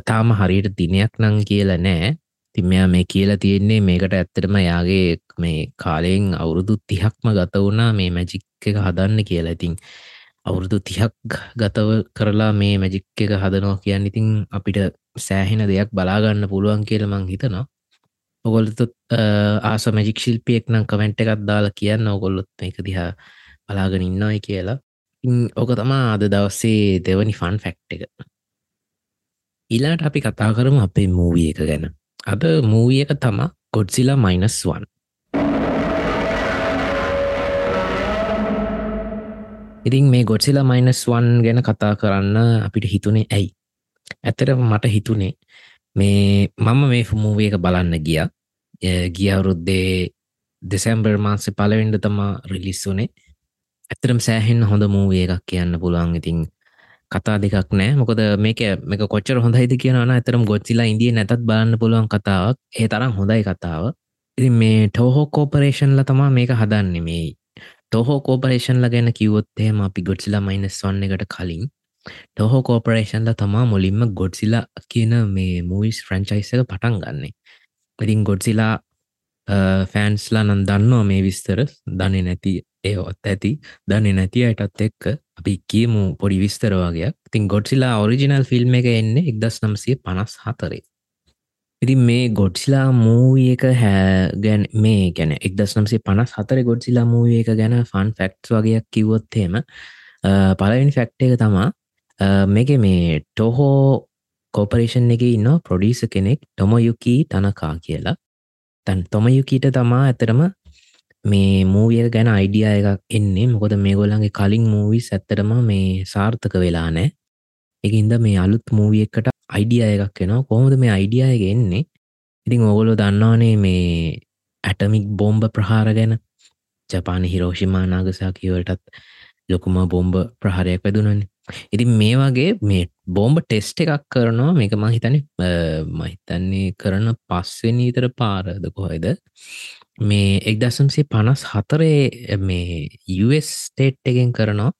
තාම හරියට දිනයක් නං කියලා නෑ. තිමයා මේ කියලා තියෙන්නේ මේකට ඇත්තටම යාගේ මේ කාලයෙන් අවුරුදු තිහක්ම ගත වුණා මේ මැජික් එක හදන්න කියලා. ඉතින් අවුරුදු තිහක් ගතව කරලා මේ මැජික් එක හදනවා කියන්න ඉතින් අපිට සෑහෙන දෙයක් බලාගන්න පුළුවන් කියල මං හිතනවා. ඔගොල්තුත් ආස මැජික් ශිල්පියෙක් නම් කමෙන්ට් එකත් දාලා කියන්න ඔගොල්ලොත් එක දිහා බලාගෙන ඉන්නයි කියලා. ඕක තමා අද දවස්සේ දෙවනි ෆන් ෆැක්් එක. ඊලාට අපි කතා කරමු අපේ මූවිය එක ගැන. අද මූවිය එක තමා ගොඩ්සිලා මයිනස් වන් ඉතින් මේ ගොඩ්සිලා මයිනස් වන් ගැන කතා කරන්න අපිට හිතුනේ ඇයි? ඇතර මට හිතුනේ මේ මම මේ ෆමූවිය එක බලන්න ගිය. ගියවුරුද්දේ දෙසැම්බර් මාන්සේ පලවෙන්ඩ තමා රිලිස් වනේ. ඇතරම් සෑහෙන් හොඳ මූවිය එකක් කියන්න පුළුවන්. ඉතින් කතා දෙකක් නෑ. මොකද මේක මේක කොච්චර හොඳයිද කියනන ඇතරම් ගොච්චිලා ඉදිය නැතත් බලන්න පුළුවන් කතාවක්. ඒ තරම් හොඳයි කතාව. ඉති මේ ටෝහෝ කෝපරේෂන්ල තමා මේක හදන්න. මේ ටෝහෝ කෝපරේෂන්ල ගැන කිවොත්තේම අපි ගොඩ්සිලා මයිනස් වන්න එකට කලින් ටොහෝ කෝපරේෂන්ල තමා මුලින්ම ගොඩ්සිලා කියන මේ මූවිස් ෆ්‍රංචයිස එක පටන් ගන්නේ. ඉතින් ගොඩ්සිලා ෆෑන්ස්ලා නන් දන්නවා මේ විස්තර. දන්නේ නැති ඒ ඔත් ඇති. දන්නේ නැති අයටත් එක්ක අපි කියමු පොඩි විස්තර වගේ තින් ගොඩ්සිලා ඔරිජිනල් ෆිල්ම් එක එන්නේ එක්දස් නම්සේ පනස් හතරේ ඉතින් මේ ගොඩ්සිලා මූවිය එක හැ ගැන් මේ ගැන එක්දස් නම්සේ පනස් හතර ගොඩ්සිලා මූවිය එක ගැන ෆන් ෆෙක්ට්ස් වගේයක් කිවොත්තේම පලවෙනි ෆැක්ට එක තමා මේක මේ ටොහෝ කෝපරේෂන් එක ඉන්න ප්‍රොඩිස කෙනෙක් ටොමයුකී තනකා කියලා. තැන් තොමයුකීට තමා ඇතරම මේ මූවිය ගැන අයිඩිය එකක් එන්නේ. මොකොද මේ ගොල්ලන්ගේ කලින් මූවිස් ඇත්තරම මේ සාර්ථක වෙලා නෑ එකින්ද මේ අලුත් මූවිය එකට අයිඩිය එකක් එනවා. කොහොමද මේ අයිඩිය එක එන්නේ? ඉතින් ඔගොලො දන්නවානේ මේ ඇටමික් බෝම්බ ප්‍රහාර ගැන. ජපාන හිරෝෂිමා නාගසා කියවලටත් ලොකුම බොම්බ ප්‍රහාරයක් වැදුනන්නේ ඉතින් මේ වගේ මේ බෝම්බ ටෙස්ට එකක් කරනවා මේක මහිතන මහිතන්නේ කරන පස්වෙනීතර පාරද කොහොයිද මේ එක් දසම්සේ පනස් හතරේ මේ ස්ටේට් එකෙන් කරනවා.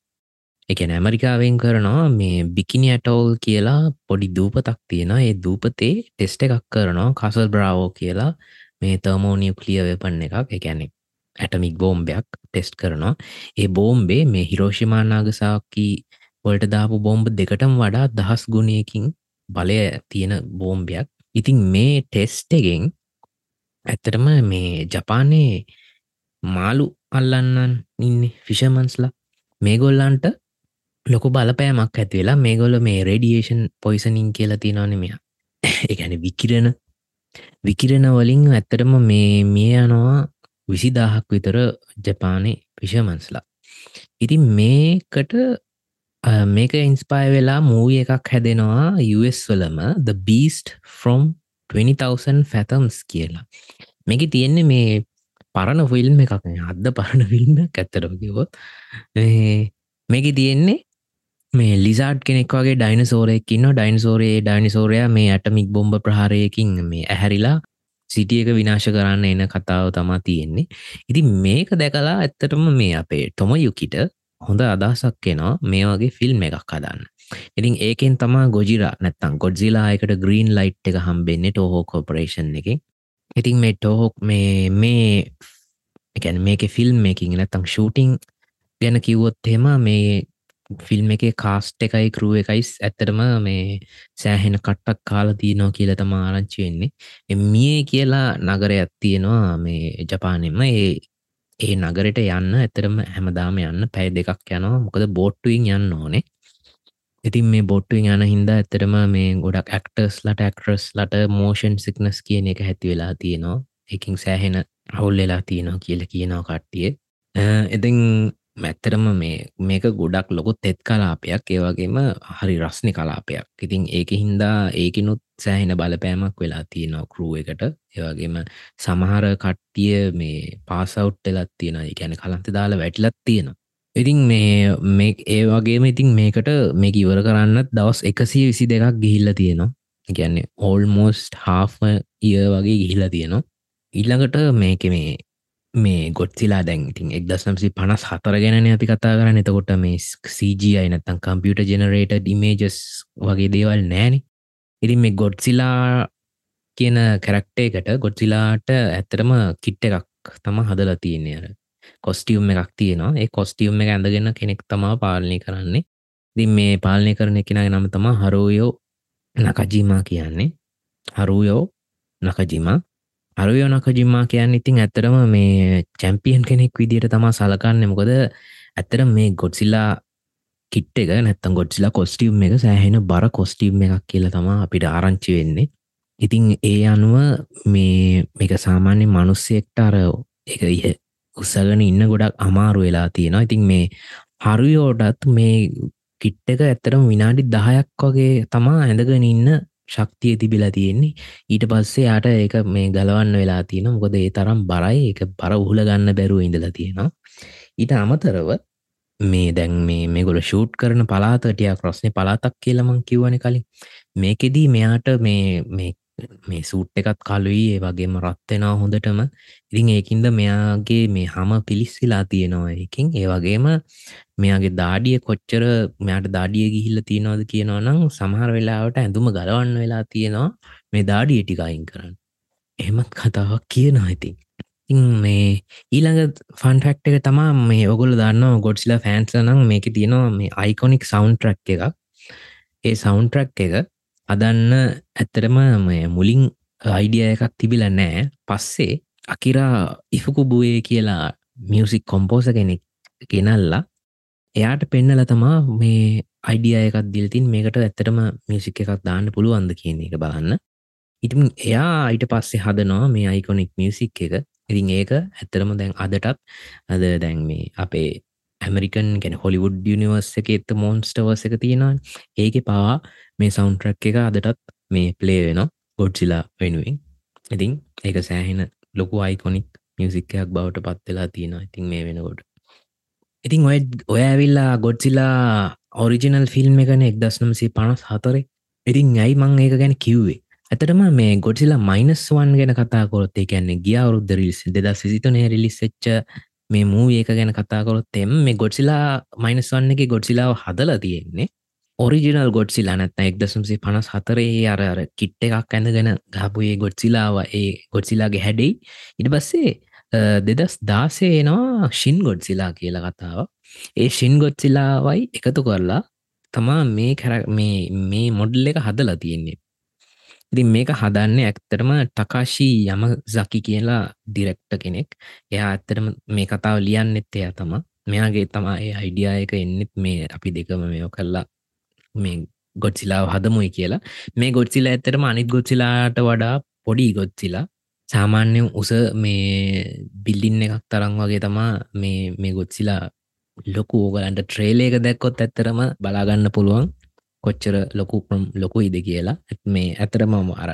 එක ඇමරිකාවෙන් කරනවා මේ බිකිනි ඇටෝල් කියලා පොඩි දූපතක් තියෙන ඒ දූපතේ ටෙස්ට එකක් කරනවා කසල් බ්‍රාවෝ කියලා මේ තර්මෝනියක්ලිය වෙපන්න එකක් එකැනෙක් ඇටමික් බෝම්බයක් ටෙස්ට් කරනවා. ඒ බෝම්බේ මේ හිරෝෂිමානාගසාකී වලට දාපු බෝම්බ දෙකටම වඩා දහස් ගුණයකින් බලය තියෙන බෝම්බයක්. ඉතින් මේ ටෙස්ටගෙන් ඇත්තරම මේ ජපානයේ මාලු අල්ලන්නන් ඉන්න ෆිෂමන්ස්ලා මේගොල්ලන්ට ලොක බලපෑමක් ඇති වෙලා මේගොල මේ රේඩියේෂන් පොයිසනින් කියලා තියෙනවන මෙයා එකැන විකිරණ. විකිරණ වලින් ඇත්තටම මේ මිය යනවා විසිදාහක් විතර ජපානය පිෂමන්ස්ලා ඉතින් මේකට මේක ඉන්ස්පයි වෙලා මූවිය එකක් හැදෙනවා US වලම the beast from 20,000 ෆැතම්ස් කියලා. මේක තියෙන්නේ මේ පරණ ෆිල්ම් එකක් අද්ද පරණ ෆිල්ම් ඇත්තරකිවොත් මේක තියෙන්නේ මේ ලිසාඩ් කෙනෙක් වගේ ඩයිනසෝරයකින්න ඩයින්සෝරයේ ඩයිනිසෝරයා මේ ඇටමික් බොම්බ ප්‍රහාරයකින් මේ ඇහැරිලා සිටියක විනාශ කරන්න එන කතාව තමා තියෙන්නේ. ඉති මේක දැකලා ඇත්තටම මේ අපේ ටොම යුකිට හොඳ අදහසක් කෙනවා මේ වගේ ෆිල්ම් එකක් හදන්න. ඉතින් ඒකෙන් තමා ගොජිරා නැත්තම් ගොඩ්සිලා එකට ග්‍රීන් ලයිට් එක හම්බෙන්නේ ටෝහෝ කෝපරේෂන් එක ඉතින් මේ ටෝහොක් මේ මේ එකැන මේක ෆිල්ම් මේකින් නැත්තම් ෂූටිං ගැන කිව්වොත් හෙම මේ ෆිල්ම් එක කාස්ට එකයි කරුව එකයිස් ඇත්තරම මේ සෑහෙන කට්ටක් කාල තියනෝ කියල තම ආරංචි වෙන්නේ. මිය කියලා නගරයක් තියෙනවා මේ ජපානෙම. ඒ ඒ නගරට යන්න ඇතරම හැමදාම යන්න පැය දෙකක් යනවා. මොකද බෝට්ටුවෙන් යන්න ඕනේ. ඉතින් මේ බොට්ටුවෙන් යන හින්දා ඇතරම මේ ගොඩක් ඇක්ටර්ස් ලට ඇක්ට්‍රස් ලට මෝෂන් සික්නස් කියන එක හැති වෙලා තියෙනවා. එකින් සෑහෙන අවුල් වෙලා තියෙනවා කියල කියනවා කට්ටිය. එතින් මැත්තරම මේ මේක ගොඩක් ලොකුත් තෙත් කලාපයක්. ඒවගේම හරි රස්නි කලාපයක්. ඉතින් ඒක හින්දා ඒකනුත් සෑහෙන බලපෑමක් වෙලා තියෙනවා කරුව එකට. ඒවගේම සමහර කට්ටිය මේ පාසවුට් එලත් තියෙන ගැන කලන්ත දාලා වැටිලත් තියෙනවා. ඉතින් මේ මේ ඒ වගේම ඉතින් මේකට මේක ඉවර කරන්නත් දවස් එකසිය විසි දෙකක් ගිහිල්ල තියෙනවා. ගැන්නේ ඕල්මෝස්ට් හාෆ ඉය වගේ ගිහිලා තියෙනවා. ඊල්ළඟට මේක මේ මේ ගොඩ්සිලා දැන් ඉතින් එක් දස්නම්සි පනස් හතර ගැන අපි කතා කරන්න. එතකොට මේ CGI නැත්තම් කම්පියට ජෙනරේට ඩිමේජස් වගේ දේවල් නෑන. ඉතින් මේ ගොඩ්සිලා කියන කැරක්ටේකට ගොඩ්සිලාට ඇත්තරම කිට්ට එකක් තම හදලා තියන්නේ අර. කොස්ටියුම් එකක් තියෙනවා. ඒ කොස්ටියුම් එක ඇඳගෙන කෙනෙක් තමා පාලනය කරන්නේ. දි මේ පාලනය කරන කෙනගේ නම තමා හරෝයෝ නකජීමා කියන්නේ. හරුයෝ නකජිමා අරුයෝ නකජිම්මා කියන්න ඉතින් ඇත්තරම මේ චැම්පියන් කෙනෙක් විදිට තමා සලකන්න. මොකද ඇත්තර මේ ගොඩ්සිල්ලා කිට් එක නැත්තම් ගොඩ්සිලා කොස්ටියම් එක සෑහෙන බර කොස්ටියම් එකක් කියලා තමා අපිට ආරංචි වෙන්නේ. ඉතින් ඒ අනුව මේ මේක සාමාන්‍ය මනුස්සෙක්ට අර එක උසගෙන ඉන්න ගොඩක් අමාරු වෙලා තියෙනවා. ඉතින් මේ හරුයෝටත් මේ කිට්ටක ඇත්තරම විනාඩි දහයක් වගේ තමා ඇඳගෙන ඉන්න ශක්තිය තිබිලා තියෙන්නේ. ඊට පස්සේ යාට ඒක මේ ගලවන්න වෙලා තියෙන මොකද ඒ තරම් බරයි. එක බර උහුල ගන්න බැරුව ඉඳලා තියෙනවා. ඊට අමතරව මේ දැන් මේ මේගොල ෂූට් කරන පලාතටයක් රස්නය පලාතක් කියලමං කිව්වන කලින්. මේකෙදී මෙයාට මේ මේ මේ සූට් එකත් කලුයි ඒ වගේම රත්වෙනවා හොඳටම. ඉතින් ඒකින්ද මෙයාගේ මේ හම පිලිස්සිලා තියෙනවා එකින් ඒ වගේම මෙයාගේ දාඩිය කොච්චර මෙයාට දාඩිය ගිහිල්ල තියෙනවාද කියනවා නම් සමහර වෙලාවට ඇඳුම ගලවන්න වෙලා තියෙනවා මේ දාඩිය ටිකයින් කරන්න. එහෙමත් කතාවක් කියනවා ඉතින්. ඉන් මේ ඊළඟ ෆන්ෆක්ට එක තමා මේ ඔගොල දන්න ගොඩ්සිලා ෆෑන්ස්ල නම් මේක තියෙනවා මේ අයිකොනික් සවන්් ට්‍රක් එකක්. ඒ සවන්් ට්‍රක් එක අදන්න ඇත්තරම මුලින් අයිඩිය එකක් තිබිල නෑ පස්සේ අකිරා ඉෆකුබුවේ කියලා මියසික් කොම්පෝස කෙනෙක් ගෙනල්ලා එයාට පෙන්නල තමා මේ අයිඩිය එකක් දිල්තින් මේකට ඇත්තටම මියසික් එකක් දාන්න පුළුවන්ද කියන එක බලන්න. ඉතින් එයා අයිට පස්සේ හදනවා මේ අයිකොනික් මියසික් එක. ඉතින් ඒක ඇත්තරම දැන් අදටත් අද දැන් මේ අපේ ඇමරිකන් ගැන හොලිවුඩ් යනිවර්ස එක එත්ත මෝන්ස්ටවර්ස එක තියෙනවා ඒක පවා මේ සෞන්ට්‍රක් එක අදටත් මේ ප්ලේ වෙන ගොඩ්සිලා වෙනුවෙන්. ඉතින් ඒක සෑහෙන ලොකු අයිකොනික් මියසික්කයක් බවට පත්වෙලා තියෙනවා ඉතින් මේ වෙනකොට. ඉතින් ඔය ඔය ඇවිල්ලා ගොඩ්සිලා ඔරිජිනල් ෆිල්ම් එකන එක් දස්නම්සේ පනස් හතරේ. ඉතින් ඇයි මං ඒක ගැන කිව්වේ? ඇතටම මේ ගොඩසිලා මයිනස් වන් ගැන කතා කොරොත් කියන්නේ ගිය අවරුද්ධ රිල්ස් දෙදස් සිතනේ රිලිස් එච්ච මේ මූ ඒක ගැන කතාකොරොත් එම මේ ගොඩ්සිලා මයිනස් වන්න එක ගොඩ්සිලාව හදලා තියෙන්නේ. ඔරිජිනල් ගොඩ්සිලා නැත්න එක් දසුම්සේ පනස් හතරේ අර අර කිට්ට එකක් ඇඳගෙන ගාපුයේ ගොඩ්සිලාව ඒ ගොඩ්සිලාගේ හැඩෙයි ඉට පස්සේ දෙදස් දාසේ එනවා ශින් ගොඩ්සිලා කියලා කතාව ඒ ශින් ගොඩ්සිලාවයි එකතු කරලා තමා මේ කර මේ මේ මොඩල් එක හදලා තියෙන්නේ. ඉතින් මේක හදන්න ඇක්තරම ටකාශී යම සකි කියලා ඩිරෙක්ට කෙනෙක්. එයා ඇත්තරම මේ කතාව ලියන්න එත් එයා තම මෙයාගේ තමා ඒ අයිඩියායක එන්නෙත් මේ අපි දෙකම මෙෝ කල්ලා මේ ගොඩ්සිලාව හදමුයි කියලා. මේ ගොඩ්සිලා ඇතරම අනිත් ගොඩ්සිලාට වඩා පොඩි ගොඩ්සිලා සාමාන්‍ය උස මේ බිල්ලින්න එකක් තරම් වගේ තමා මේ මේ ගොඩ්සිලා ලොකු ඕගලන්ට ට්‍රේලේක දැක්කොත් ඇත්තරම බලාගන්න පුළුවන්. කොච්චර ලොකු ලොකු ඉද කියලා. මේ ඇතරමම අර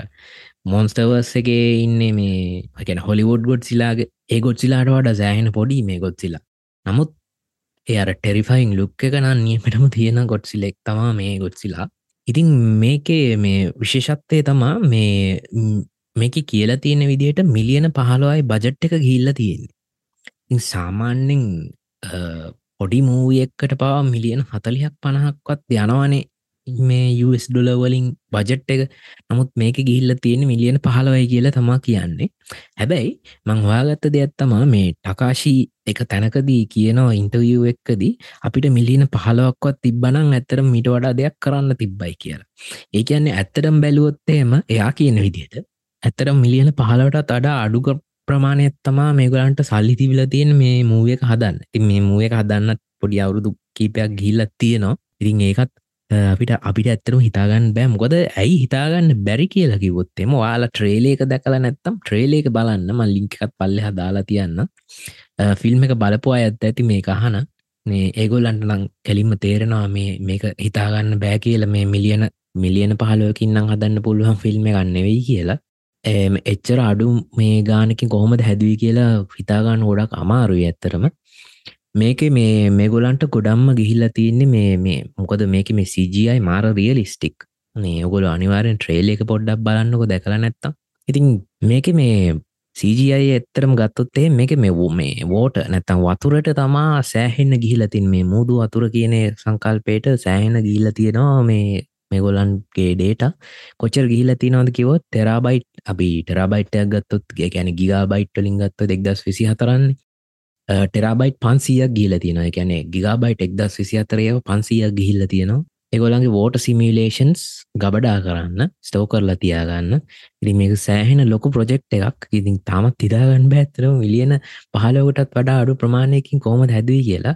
මොන්ස්ටවර්ස් එකේ ඉන්නේ මේ ගැන හොලිවුඩ් ගොඩ් සිලාගේ ඒ ගොඩ් සිලාට වඩ සෑහෙන පොඩි මේ ගොඩ් සිලා නමුත් ඒ අර ටෙරිෆයින් ලුක් එක නන්නේමටම තියෙන ගොඩ් සිලෙක් තමා මේ ගොඩ් සිලා ඉතින් මේකේ මේ විශේෂත්වය තමා මේ මේක කියලා තියෙන විදියට මිලියන පහළුවයි බජට් එක ගිල්ල තියෙන්නේ. සාමාන්‍යෙන් පොඩි මූවියක්කට පවා මිලියන හතලියක් පණහක්වත් යනවනේ. මේ US ඩොලවලින් බජට් එක. නමුත් මේක ගිහිල්ල තියෙන මිලියන පහලවයි කියලා තමා කියන්නේ. හැබැයි මං හොයාගත්ත දෙයක් තමා මේ ටකාශී එක තැනකදී කියනවා ඉන්ටවිය් එක්කදී අපිට මිලියන පහලොක්වත් තිබ්බනං ඇත්තර මිට වඩා දෙයක් කරන්න තිබ්බයි කියලා. ඒ කියන්නේ ඇත්තරම් බැලුවොත්තේම එයා කියන විදියට ඇත්තර මිලියන පහලවටත් අඩා අඩුක ප්‍රමාණයක් තමා මේගලන්ට සල්ලි තිවිල තියෙන මේ මූුවක හදන්න. ති මේ මූුවක හදන්න පොඩි අවුරුදු කීපයක් ගිල්ලත් තියෙනවා. ඉතින් ඒකත් අපිට අපිට ඇත්තරම හිතාගන්න බෑ. මොකද ඇයි හිතාගන්න බැරි කියලා කිවොත්තෙම වාලා ට්‍රේලේක දැකල නැත්තම් ට්‍රේලේක බලන්න ම ලිංකත් පල්ලෙහ දාලා තියන්න ෆිල්ම් එක බලපුවා ඇත්ත ඇති මේ අහන. මේ ඒගොල්ලන්ට නං කැලින්ම තේරෙනවා මේ මේක හිතාගන්න බෑ කියල මේ මිලියන මිලියන පහලුවකින්නම් හදන්න පුළුවන් ෆිල්ම් ගන්න වෙයි කියලා. එච්චර අඩු මේ ගානකින් කොහොමද හැදවී කියලා හිතාගන්න ගොඩක් අමාරුයි ඇත්තරම මේක මේ මේගොලන්ට ගොඩම්ම ගිහිල්ල තියන්නේ මේ මේ මොකද මේක මේ CGI මාර රියලිස්ටික් මේ ඔගොල අනිවාරෙන් ට්‍රේල එක පොඩ්ඩක් බලන්නකො දැකලා නැත්තම්. ඉතින් මේක මේ CGI එත්තරම ගත්තොත්තේ මේක මේ වූ මේ වෝට නැත්තම් වතුරට තමා සෑහෙන්න ගිහිලතින් මේ මුූදු වතුර කියන සංකල්පයට සෑහෙන ගිල්ල තියෙනවා මේ මෙගොලන්ගේ ඩේට කොච්චර ගිහිල තිනවද කිවොත් ටෙරාබයිට් අපි ටෙරාබයිට්යක් ගත්තොත් ගැන ගිගාබයිට්ටලින් ගත්ත දෙක්දස් විසි හතරන්නේ ටෙරාබයිට් පන්සියක් ගිල තියෙන එකැනෙ ගිගාබයිට් එක්දස් විසි අතරයව පන්සියක් ගිහිල්ල තියෙනවා. එගොලන්ගේ වෝට සිමිලේෂන්ස් ගබඩා කරන්න ස්ටෝ කරලා තියාගන්න. ඉරි මේක සෑහෙන ලොකු ප්‍රජෙක්් එකක්. ඉතින් තාමත් තිදාගන්න බෑත්තරම විලියන පහලෝකටත් වඩා අඩු ප්‍රමාණයකින් කොමද හැදවී කියලා.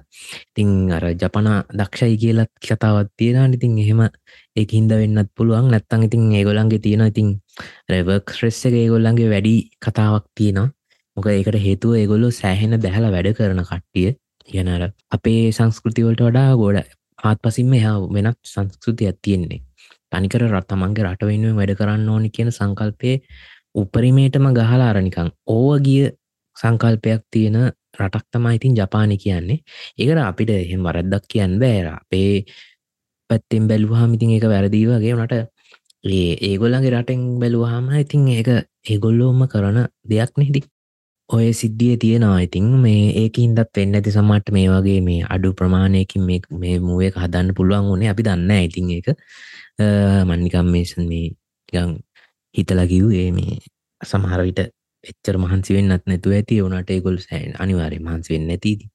ඉතිං අර ජපනා දක්ෂයි කියලත් කතාවත් තියෙන ඉතින් එහෙම ඒ හින්ද වෙන්නත් පුළුවන්. නැත්තං ඉතින් ඒගොලන්ගේ තියෙන ඉතින් රෙවර්ක් ්‍රෙස්ස එක ඒගොල්ලන්ගේ වැඩි කතාවක් තියෙනවා. මොක ඒකට හේතුව ඒගොල්ලො සෑහෙන බැහල වැඩ කරන කට්ටිය. කියනර අපේ සංස්කෘතිවලට වඩා ගොඩ ආත් පසින්ම එයා වෙනත් සංස්කෘතියක් තියෙන්නේ. තනිකර රත්තමන්ගේ රට වෙනුවෙන් වැඩ කරන්න ඕනි කියන සංකල්පය උපරිමේටම ගහලා අරනිකං ඕව ගිය සංකල්පයක් තියෙන රටක් තමයි ඉතින් ජපානි කියන්නේ. ඒකට අපිට එහෙම වරද්දක් කියන්න බෑර අපේ පැත්තෙන් බැලුවහම ඉතින් ඒක වැරදිී වගේ නට ඒ ඒගොල්ලගේ රටෙන් බැලුවහම ඉතින් ඒක ඒගොල්ලෝම කරන දෙයක් නෙදී ඔය සිද්ධිය තියෙනවා. ඉතින් මේ ඒක හින්දත් වෙන්න ඇති සමට මේ වගේ මේ අඩු ප්‍රමාණයකින් මේ මුවේ හදන්න පුළුවන් වුණේ අපි දන්න ඉතින් ඒක මන්නිකම් මේසන් මේ ගං හිතලකිව්ඒ මේ සමහරවිට එච්චර මහන්සි වෙන්නත් නැතුව ඇති වනට ඒගොල් සෑන් අනිවාරය මහන්සි වෙන්න ඇතිදී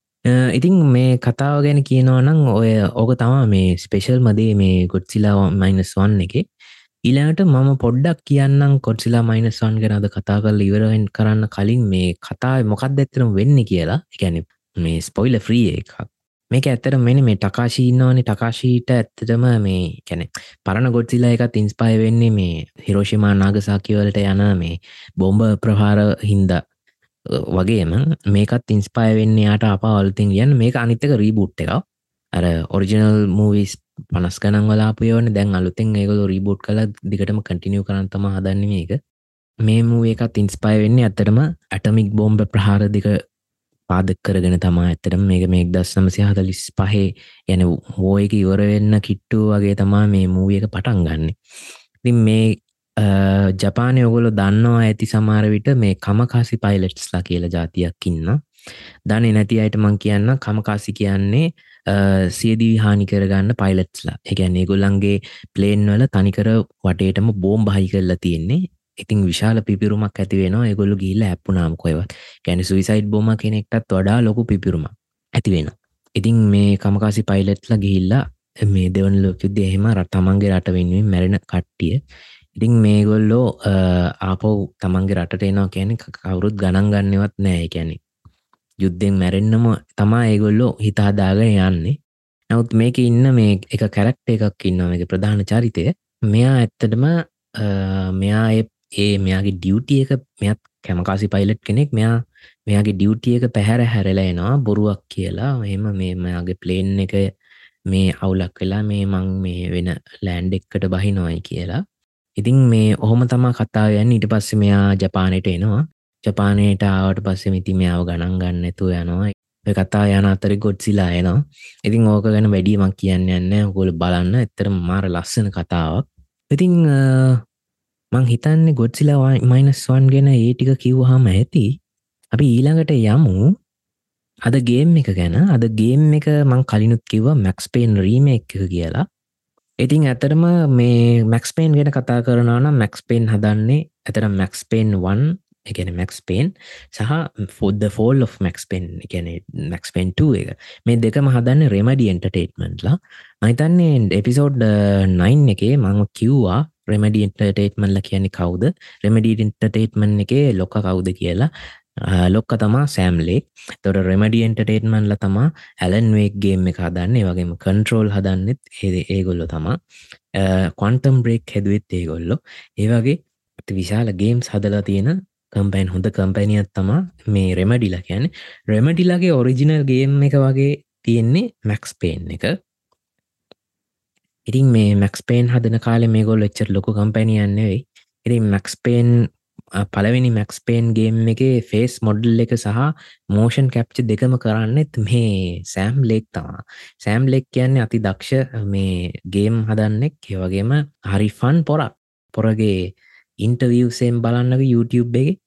ඉතින්. මේ කතාව ගැන කියනවා නම් ඔය ඕක තමා මේ ස්පේෂල් මදේ මේ ගොඩ්සිලා මයිනස් වන්න එක. ඊලාට මම පොඩ්ඩක් කියන්නම් කොට්සිලා මයිනස්වන් ගැනද කතා කරල ඉවරෙන් කරන්න කලින් මේ කතා මොකක් ඇත්තරම් වෙන්න කියලා. එකැන මේ ස්පොයිල ෆ්‍රී එකක්. මේක ඇත්තර මෙන මේ ටකාශීන්නවානේ ටකාශීට ඇත්තටම මේ කැනෙ පරණ ගොඩ්සිලා එකත් ඉන්ස්පයි වෙන්නේ මේ හිරෝෂිමා නාගසාකිවලට යන මේ බොම්බ ප්‍රහාර හින්ද වගේම මේකත් ඉන්ස්පයි වෙන්නේ යාට අප අලතින් යන්න මේක අනිත්තක රීබුට් එක අර ඔරිජිනල් මූවිස් පනස් ගනන් වලාපයවන දැන් අලුතෙන් ඒගොල රිබෝට් කල දිගටම කටිනිය කරන්තම හදන්න මේක. මේ මූ එකත් ඉන්ස්පයි වෙන්නේ ඇත්තටම ඇටමික් බෝම්බ ප්‍රහාර දෙක පාදක් කරගෙන තමා ඇතරම මේක මේක් දස් සමසය හදලිස් පහේ යන වෝයක ඉවර වෙන්න කිට්ටු වගේ තමා මේ මූ එක පටන් ගන්න. ඉතින් මේ ජපානය ඔගොලො දන්නවා ඇති සමාර විට මේ කමකාසි පයිලට්ස්ලා කියල ජාතියක් ඉන්න දන නැති අයට මං කියන්න කමකාසි කියන්නේ සියදී හානි කරගන්න පයිලට්ස්ලා එකැන්නේ ගොල්ලන්ගේ ප්ලේන් වල තනිකර වටේටම බෝම් බහි කරලා තියෙන්නේ. ඉතින් විශාල පිපිරුමක් ඇතිවෙනවා එගොල්ලු ගිල්ල ඇප්පුනාම් කොයවත් ගැන සුවිසයිඩ් බොම කෙනෙක්ටත් වඩා ලොකු පිපිරුම ඇතිවෙන ඉතින් මේ කමකාසි පයිලට්ල ගිහිල්ලා මේ දෙවන ලෝකයුද්ධ එහෙම රටමන්ගේ රට වෙනුවෙන් මැරෙන කට්ටිය. ඉතින් මේගොල්ලෝ ආපව් තමන්ගේ රට එනවා කියන කවුරුත් ගණන් ගන්නවත් නෑ කැනෙ යුද්ධෙන් මැරෙන්න්නම තමා ඒගොල්ලෝ හිතාදාගෙන යන්නේ. නවත් මේක ඉන්න මේ එක කැරක්ට එකක් ඉන්න එක ප්‍රධාන චරිතය. මෙයා ඇත්තටම මෙයා ඒ මෙයාගේ ඩියවටිය එක මෙත් කැමකාසි පයිලට් කෙනෙක්. මෙයා මෙයාගේ ඩියවටිය එක පැහැර හැරලා එනවා බොරුවක් කියලා. එම මේ මෙයාගේ ප්ලේන් එක මේ අවුලක් වෙලා මේ මං මේ වෙන ලෑන්ඩ් එක්කට බහි නොයි කියලා. ඉතින් මේ ඔහොම තමා කතාවයන් ඊට පස්ස මෙයා ජපානයට එනවා. ජපානයට ආවට පස්සේ මිති මෙයාව ගණන් ගන්න ඇතු යනවා. කතා යන අතරි ගොඩ්සිලා එනවා. ඉතින් ඕක ගැන වැඩීමක් කියන්න යන්න ගොල බලන්න. එතර මාර ලස්සන කතාවක්. ඉතිං මං හිතන්නේ ගොඩ්සිලා මයිනස්වන් ගෙන ඒ ටික කිව්හම ඇති. අපි ඊළඟට යමු. අද ගේම් එක ගැන. අද ගේම් එක මං කලිනුත් කිව මැක්ස්පේන් රීම එක කියලා. ඉතින් ඇතරම මේ මැක්ස්පේන් ගෙන කතා කරනන මැක්ස්පේන් හදන්නේ ඇතර මැක්ස්පේන් වන් එකන මැක්ස් පේන් සහ ෆොද ෆෝල් of මැක්ස් පෙන් එකන මැක්ස් පෙන්ට එක. මේ දෙකම හදන්න රෙමඩි එන්ටර්ටේට්මන්ට්ලා අයිතන්නේ එපිසෝඩ් නයින් එකේ මං කිව්වා රෙමඩි එන්ටර්ටේට්මන්ල කියන්නේ කවුද? රෙමඩි ඉන්ටර්ටේට්මන් එකේ ලොක කවුද කියලා. Uh, ලොක්ක තමා සෑම්ලෙක් තොට රෙමඩි එන්ටර්ටේට්මන්ල තමා ඇලන්වේක්ගේම් එක හදන්නේ. වගේම කන්ට්‍රෝල් හදන්නෙත් ඒ ඒගොල්ලො තමා. Uh, කොන්ටම් බ්‍රේක් හැදුවත් ඒගොල්ලො. ඒවගේ විශාල ගේම්ස් හදලා තියෙන කම්පයින් හොඳ කම්පැනියත් තමා මේ රෙමඩිලා කියන රෙමඩිලාගේ ඔරිජිනල් ගේම් එක වගේ තියෙන්නේ මැක්ස් පේන් එක. ඉතින් මේ මැක්ස් පේන් හදන කාලෙ මේ ගොල් එච්චර ලොකු කම්පැනියන්නෙවෙයි ඉතින් මැක්ස් පේන් පලවෙනි මැක්ස්පේන් ගේම් එක ෆේස් මොඩල් එක සහ මෝෂන් කැප්ච දෙකම කරන්නෙත් මේ සෑම් ලෙක් තමා සෑම් ලෙක් කියන්නේ අති දක්ෂ මේ ගේම් හදන්නෙක්. ඒවගේම හරිෆන් පොරක්. පොරගේ ඉන්ටවියසයෙන් බලන්නක YouTube එක.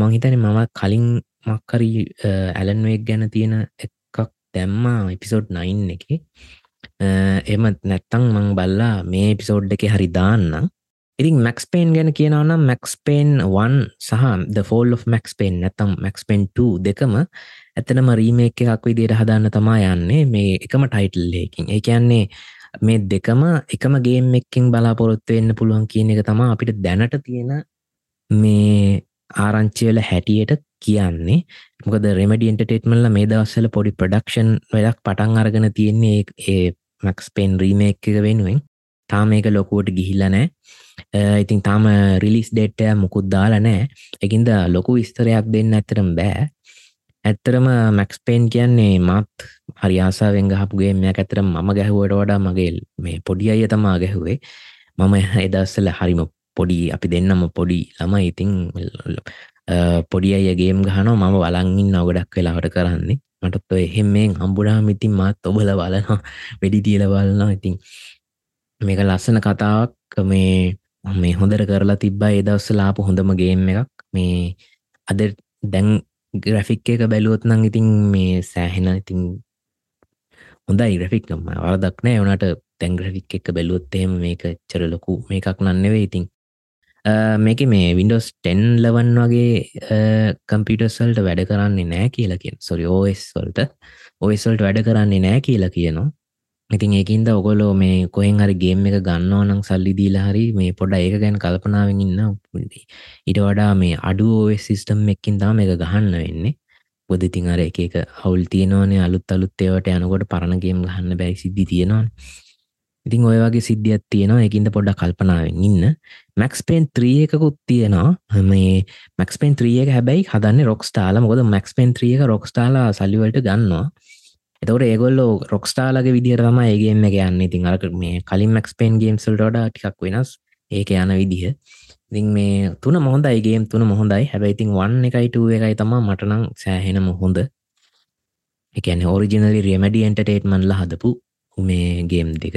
මංහිතන මම කලින් මක්කරි ඇලන්වෙක් ගැන තියෙන එකක් දැම්මා එපිසෝඩ් 9 එක. එම නැත්තං මං බල්ලා මේ එපිසෝඩ් එක හරි දාන්නම්. ඉතින් මැක්ස්පේන් ගැන කියනවනම් මැක්ස්පේන් 1 සහ ද ෆෝල් of මැක්ස්පේන් නැතම් මැක්ස්පෙන් 2 දෙකම ඇතනම රීමේක් එකක් විදියට හදන්න තමා යන්නේ. මේ එකම ටයිටල්ලයකින් ඒ කියන්නේ මේ දෙකම එකම ගේම් එක්කින් බලාපොරොත්තු වෙන්න පුළුවන් කියන එක තමා අපිට දැනට තියෙන මේ ආරංචියල හැටියට කියන්නේ. මොකද රෙමඩි එන්ටර්ටේට්මල්ල මේ දවස්සල පොඩි ප්‍රඩක්ෂන් වැඩක් පටන් අරගෙන තියෙන්නේ ඒ මැක්ස්පේන් රීමේක් එක වෙනුවෙන්. තා මේක ලොකුවට ගිහිල්ල නෑ ඉතින් තාම රිලිස් ඩේට්ටය මුකුත් දාලා නෑ එකින්ද ලොකු විස්තරයක් දෙන්න ඇතරම් බෑ. ඇත්තරම මැක්ස්පේන් කියන්නේ මත් හරියාසාවෙන් ගහපුගේ මෙයක් ඇතර මම ගැහුවට වඩා මගේ මේ පොඩි අය තමා ගැහුවේ. මම එදස්සල හරිම පොඩි අපි දෙන්නම පොඩි ළම ඉතිං පොඩි අයගේම් ගහනෝ මම වලංගින් අවගඩක් වෙලාවට කරන්නේ. මටත් එහෙමෙන් හම්බුඩාම ඉතින් මත් ඔබල බලනවා වෙඩි තියල බලන්නවා ඉතින් මේක ලස්සන කතාවක්. මේ මේ හොඳට කරලා තිබ්බා. ඒදවස්ස ලාපු හොඳම ගේම් එකක්. මේ අද දැන් ග්‍රෆික් එක බැලුවොත් නං ඉතින් මේ සෑහෙන ඉතින් හොඳයි ග්‍රෆික්ම වරදක් නෑ. වනට තැන් ග්‍රෆික් එක බැලුවොත්තේම මේක චර ලොකු මේකක් නන්නෙවේ ඉතින්. මේක මේ වින්ඩෝස් 10 ලවන් වගේ කම්පිටර්සල්ට වැඩ කරන්නේ නෑ කියලා කියෙන් සොරි ඕස් වල්ට. ඔයිස්වල්ට වැඩ කරන්නේ නෑ කියලා කියනවා. ඉතින් ඒකින්ද ඔගොලෝ මේ කොහෙන් හරි ගේම් එක ගන්නවා නම් සල්ලි දීලා හරි මේ පොඩ ඒක ගැන කල්පනාවෙන් ඉන්න. ඊට වඩා මේ අඩුව සිිස්ටම් එක්කින් තාම එක ගහන්න වෙන්නේ. බොද ඉතින් අර එක එක හවුල් තියෙනවානේ අලුත් අලුත් ඒවට යනකොට පරණගේම් ගහන්න බැයි සිද්ධි තියෙනවා ඉතින් ඔය වගේ සිද්ධියත් තියෙනවා. එකින්ද පොඩ්ඩ කල්පනාවෙන් ඉන්න. මැක්ස් පෙන් ත්‍රිය එකකුත් තියෙනවා. මේ මැක්ස් පෙන් ත්‍රියක හැබැයි හදන්න රොක්ස්ටාල මොකද මැක්ස් පෙන් ත්‍රියක රොක්ස්ටාලා සල්ලිවලට ගන්නවා. එතවට ඒගොල්ලෝ රොක්ස්ටාලගේ විදිර තම ඒගේම එක යන්න. ඉතින් අරක මේ කලින් මක්ස්පේන් ගේම්සල්ට ඩා ටිකක් වෙනස් ඒක යන විදිහ ඉතින් මේ තුන මොහොදයිගේම් තුන මොහොඳයි. හැබැයි ඉතින් වන්න එකයිට එකයි තම මටනං සෑහෙන මොහොඳ එකන ඔරිජිනලි රෙමඩි එන්ටර්ටේට්මන්ල හදපු මේ ගේම් දෙක.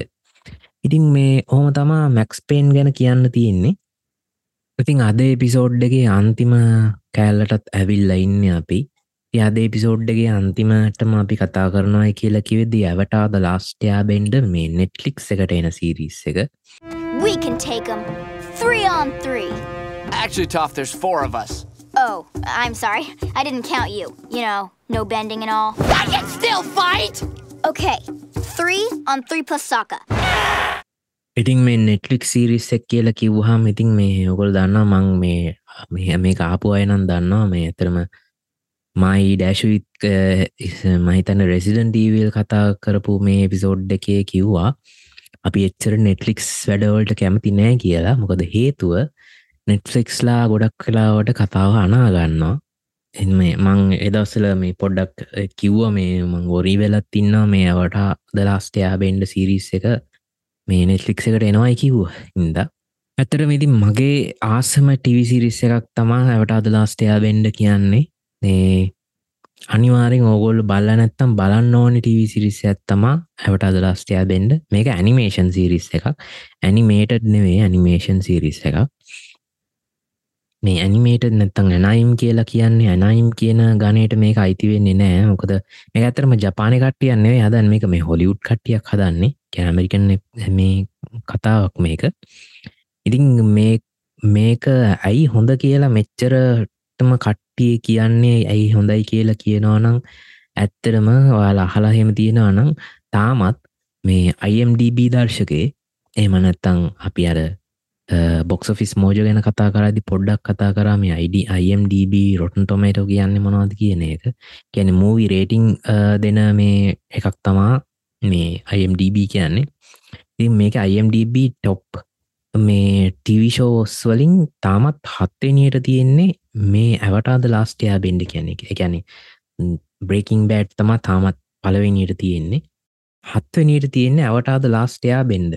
ඉතින් මේ ඕම තමා මැක්ස්පේන් ගැන කියන්න තියෙන්නේ. ඉතින් අද එපිසෝඩ්ඩගේ අන්තිම කෑල්ලටත් ඇවිල්ල ඉන්න අපි. යද එපිසෝඩ්ඩගේ අන්තිමටම අපි කතා කරනවායි කියලා කිවෙදදි ඇවටාද ලාස්ටයා බෙන්ඩ මේ නෙට්ලික් එකට එන සිරිස් එක We can take them. Three on three. Actually, Toph, there's four of us. Oh, I'm sorry. I didn't count you. You know, no bending and all. I can still fight! Okay, three on three plus Sokka. ඉතින් මේ නෙට්ලික් සිරිස් එක් කියල කිව්හම් ඉතින් මේ ඔකොල් දන්න මං මේ මේ ආපු අයනන් දන්නවා මේ ඇතරම මයි ඩෑශවිත් මහිතන රෙසිඩන් ටීවල් කතා කරපු මේ එපිසෝඩ් එකේ කිව්වා අපි එච්චර නෙට්ලික්ස් වැඩවලට කැමති නෑ කියලා. මොකද හේතුව නෙට්ෆලික්ස්ලා ගොඩක් කලාවට කතාව අනාගන්නවා එම මං එදවසල මේ පොඩ්ඩක් කිව්ව මේ මං ගොරී වෙලත් ඉන්නවා මේ අවට දලාස්ටයා බෙන්ඩ සිරිස් එක මේ නෙට්ලික් එකට එනවායි කිව්ව. ඉද ඇතර මිති මගේ ආසම ටිවිසිරිස් එකක් තමා ඇවට අදලාස්ටයා බෙන්ඩ කියන්නේ. ඒ අනිවාරෙන් ඕගොල්ල බල්ල නැත්තම් බලන්න ඕනි ටව සිරිස ඇත්තමා හැවට අදලාස්ටයා බෙන්ඩ මේක ඇනිමේෂන් සිරිස් එකක්. ඇනිමේටඩ් නෙවේ ඇනිමේෂන් සිරිස් එක මේ ඇනිමේට නැත්තං ඇනයිම් කියලා කියන්නේ ඇනයිම් කියන ගනයට මේක අයිතිවෙන්නේ නෑ මොකද මේ ඇතරම ජපාන කට්ටියන්නේ හදන් මේක මේ හොලිවුඩ් කට්ටියක් හදන්නේ. කැමරිකන් මේ කතාවක් මේක. ඉතිං මේ මේක ඇයි හොඳ කියලා මෙච්චර ඇත්තම කට්ටිය කියන්නේ ඇයි හොඳයි කියලා කියනවා නම් ඇත්තරම ඔයාලා අහලාහෙම තියෙනවා නම් තාමත් මේ IMDB දර්ශකේ එමනත්තං අපි අර බොක්ස ෆිස් මෝජ ගැන කතා කරදි පොඩ්ඩක් කතා කරම අයිඩ IMDB රොටන් ටොමේට කියන්න මොනවද කියන එක. ගැන මූවි රේටිං දෙන මේ එකක් තමා මේ IMDB කියන්නේ. ඉ මේක IMDB ටොප් මේ ටවිෂෝස් වලින් තාමත් හත්වෙනියට තියෙන්නේ මේ ඇවටාද ලාස්ටයා බෙන්ඩ කියන එක. ගැන බ්‍රේකින් බෑට් තමා තාමත් පලවෙනියට තියෙන්නේ. හත්වනියට තියෙන්නේ ඇවටාද ලාස්ටයා බෙන්ඩ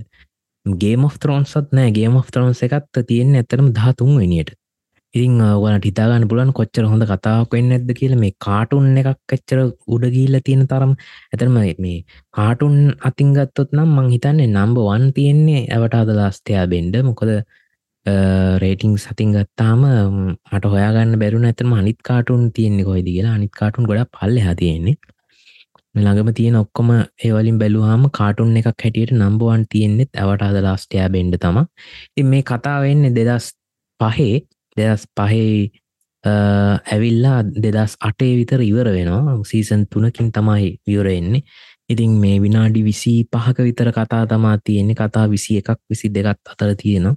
ගේම තරෝන්සත් නෑ. ගේම තරෝන්ස එකත් තියෙන ඇතරම දහතුන් වනියට ඉතිං වන ටිතාගන්න පුලන් කොච්චර හොඳ කතාවක් වෙන්න ඇද කියල මේ කාටුන් එකක් එච්චර උඩගීල්ල තියෙන තරම්. ඇතරම මේ කාටුන් අතිංගත්තොත් නම් මං හිතන්නේ නම්බ වන් තියෙන්නේ ඇවටාද ලාස්තයා බෙන්ඩ මොකද රේටිං සතින් ගත්තාම මට හොයාගන්න බැරුණ ඇතම අනිත් කාටුන් තියෙන්නේ කොයිද කියලා. අනිත් කාටුන් ගොඩ පල්ල හතියෙන්නේ ළඟම තියෙන ඔක්කොම ඒවලින් බැලුවාම කාටුන් එකක් හැටියට නම්බුවන් තියෙන්නෙත් ඇවට අද ලාස්ටයා බෙන්ඩ තම. ති මේ කතාවෙන්නේ දෙදස් පහේ. දෙදස් පහේ ඇවිල්ලා දෙදස් අටේ විතර ඉවර වෙනවා. සීසන් තුනකින් තමයි විවරෙන්නේ ඉතින් මේ විනාඩි විසි පහක විතර කතා තමා තියෙන්නේ. කතා විසි එකක් විසි දෙගත් අතර තියෙනවා.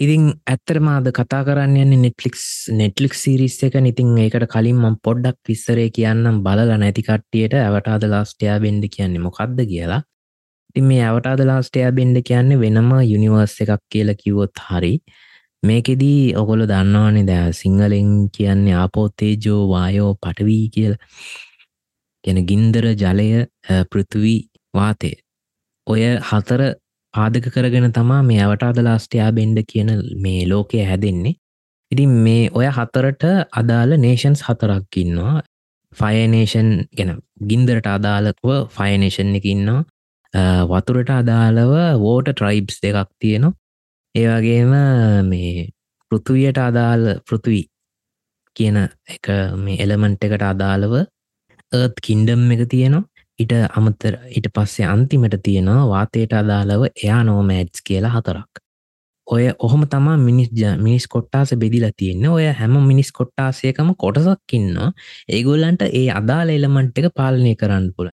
ඉතින් ඇත්තරමාද කතා කරන්න යන්න නෙට්ලික්ස් නෙට්ලික් සිරිස් එක ඉතින් ඒකට කලින් මම් පොඩ්ඩක් විස්සරේ කියන්නම් බලල නැතිකට්ටියට ඇවටාද ලාස්ටයා බෙන්ඩ කියන්නේ මොකක්ද කියලා. ති මේ ඇවටාද ලාස්ටයා බෙන්ඩ කියන්නේ වෙනම යුනිවර්ස් එකක් කියලා කිවොත් හරි. මේකෙදී ඔගොල දන්නවානේ දෑ සිංහලෙන් කියන්නේ ආපෝතේජෝ වායෝ පටවී කියල. ගැන ගින්දර ජලය පෘතුවී වාතය. ඔය හතර පාදක කරගෙන තමා මේ අවටාද ලාස්ටයා බෙන්ඩ කියන මේ ලෝකය හැදෙන්නේ. ඉතින් මේ ඔය හතරට අදාළ නේෂන්ස් හතරක්කින්නවා ෆයනේෂන් ගැන ගින්දරට අදාළකව ෆයනේෂන් එකඉන්නවා වතුරට අදාළව වෝට ට්‍රයිබ්ස් දෙකක් තියෙනවා. ඒවගේම මේ පෘතුවයට අදාළ පෘතුවී කියන එක මේ එලමන්ට් එකට අදාළව ඒත් කින්ඩම් එක තියෙනවා. ඉට අමතර ඉට පස්සේ අන්තිමට තියෙනවා වාතයට අදාළව එයා නෝමෑඩ්ස් කියලා හතරක්. ඔය ඔහොම තමා මිනිස් මිනිස් කොට්ටාස බෙදිලා තියෙන්න. ඔය හැම මිනිස් කොට්ටාසයකම කොටසක්කින්නවා ඒගොල්ලන්ට ඒ අදාළ එලමන්ට් එක පාලනය කරන්න පුළ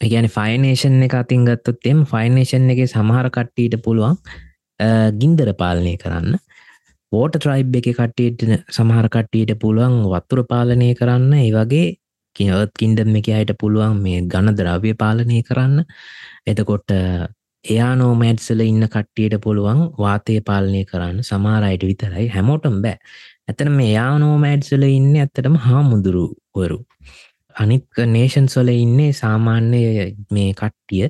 ගැන ෆයිනේෂන් එක අතින් ගත්තොත් එම ෆයිනේෂන් එක සමහර කට්ටීට පුළුවන් ගින්දර පාලනය කරන්න. ෝට ට්‍රයිබ් එක කට්ටියට සමහර කට්ටියට පුළුවන් වත්තුර පාලනය කරන්න. ඒ වගේ කියවත් කින්ඩම් එක අයට පුළුවන් මේ ගණ ද්‍රව්‍ය පාලනය කරන්න. එතකොට එයා නෝමෑඩ්සල ඉන්න කට්ටියට පුළුවන් වාතය පාලනය කරන්න. සමාරයට විතරයි. හැමෝටම් බෑ. ඇතන මේ යා නෝමෑඩ්සල ඉන්න ඇත්තටම හාමුදුරුවරු අනික් නේෂන් සොල ඉන්නේ සාමාන්‍ය මේ කට්ටිය.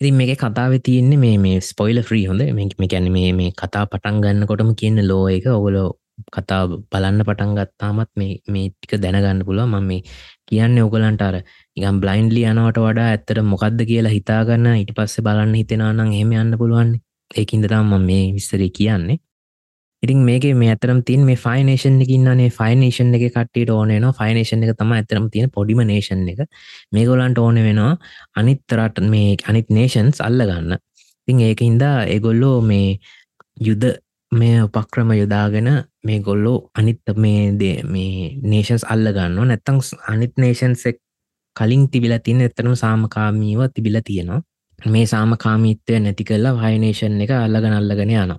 ඉතින් මේක කතාව තියෙන්නේ මේ මේ ස්පොයිල ්‍රී හොඳ මේ ගැන මේ මේ කතා පටන් ගන්න කොටම කියන්න ලෝ එක. ඔගොලෝ කතා බලන්න පටන් ගත්තාමත් මේ මේ ටික දැනගන්න පුළුව ම මේ කියන්න ඔගලන්ට අර ඉගම් බ්ලයින්ඩලි යනවට වඩා ඇත්තට මොකක්ද කියලා හිතාගන්න ඉට පස්සේ බලන්න හිතෙනනම් හෙම යන්න පුළුවන් ඒකින්දතම් ම මේ විස්සරේ කියන්නේ. ඉතින් මේක මේ අතරම් තින් මේ ෆයිනේෂන් එකකින්නනේ ෆයිනේෂන් එක කට්ට ඕනන ෆයිනේෂන් එක තම ඇතරම් තියෙන පොඩිම නේෂන් එක. මේගොලන්ට ඕන වෙනවා අනිත්තරට මේ අනිත් නේෂන්ස් අල්ල ගන්න තින් ඒක හින්දා එගොල්ලෝ මේ යුද මේ උපක්‍රම යොදාගෙන මේ ගොල්ලෝ අනිත් මේ දේ මේ නේෂන්ස් අල්ල ගන්න නැත්තං අනිත් නේෂන්සෙක් කලින් තිබිල තින එතරම් සාමකාමීව තිබිල තියෙනවා. මේ සාමකාමීත්වය නැති කල්ලා වයිනේෂන් එක අල්ලගන අල්ලගෙන යනවා.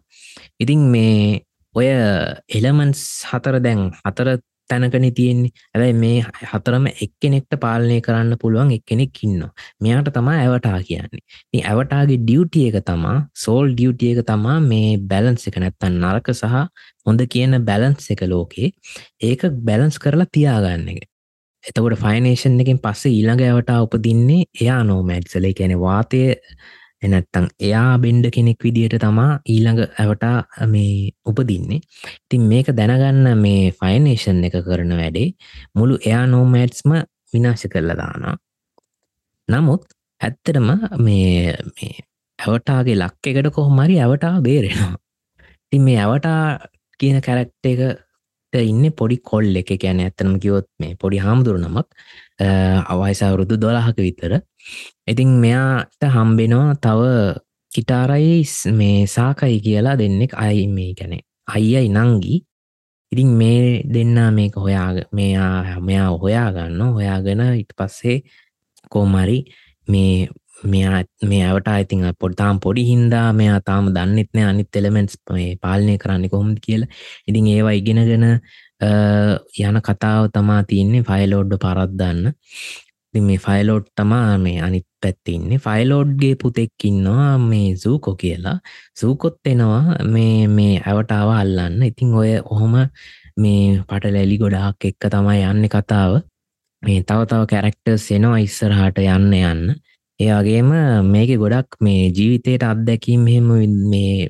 ඉතින් මේ ඔය එලමන්ස් හතර දැන් හතර තැනකන තියෙන්නේ. ඇැයි මේ හතරම එක්කෙනෙක්ට පාලනය කරන්න පුළුවන් එක්කෙනෙක් ඉන්න මෙයාට තමා ඇවටා කියන්නේ. ඇවටාගේ ඩියුටිය එක තමා සෝල් ඩියුටිය එක තමා මේ බැලන්ස් එක නැත්තන් නරක සහ හොඳ කියන බැලන්ස් එක ලෝකේ ඒක බැලන්ස් කරලා තියාගන්න එක. එතකොට ෆයිනේෂන් එකින් පස්සේ ඊළඟ ඇවටා උපදින්නේ එයා නෝමැඩ්සල කැනෙ වාතය එනැත්තං එයා බෙන්ඩ කෙනෙක් විදියට තමා ඊළඟ ඇවටා මේ උපදින්නේ. ඉතින් මේක දැනගන්න මේ ෆයිනේෂන් එක කරන වැඩේ මුළු එයා නෝමෑට්ස්ම විනාශ කරලා දානා නමුත් ඇත්තටම මේ ඇවටාගේ ලක් එකට කොහොමරි ඇවටා බේරෙනවා. ති මේ ඇවටා කියන කැරක්ට එක ඉන්න පොඩි කොල් එක. ගැන ඇත්තනම් කිවොත් මේ පොඩි හාමුදුරු නමක් අවයිසවුරුදු දොලාහක විතර ඉතින් මෙයාට හම්බෙනවා තව කිටාරයි මේ සාකයි කියලා දෙන්නෙක් අයි මේ ගැන. අයියයි නංගි. ඉතින් මේ දෙන්න මේක හොයා මෙයා මෙයා හොයා ගන්න හොයාගෙන ඉට පස්සේ කෝමරි මේ මෙයා මේ අවට අයිතින් පොඩ්තාම් පොඩි හින්දා මෙයා තාම දන්නෙත්න අනිත් එලමෙන්ස් පාලනය කරන්න කොහොමද කියලා. ඉතින් ඒවා ඉගෙනගෙන යන කතාව තමා තියන්නේ ෆයිලෝඩ්ඩ පරත්දන්න මේ ෆයිලෝඩ් තමා මේ අනිත් පැත්තින්නේ ෆයිලෝඩ්ගේ පුතෙක්කින්නවා මේ සූකො කියලා. සූකොත් එනවා මේ මේ ඇවටාව අල්ලන්න. ඉතිං ඔය ඔහොම මේ පටලැලි ගොඩාක් එක්ක තමයි යන්න කතාව. මේ තව තව කැරක්ටර්ස් එනවා ඉස්සරහට යන්න යන්න. එයාගේම මේක ගොඩක් මේ ජීවිතයට අත්දැකීම් හෙම මේ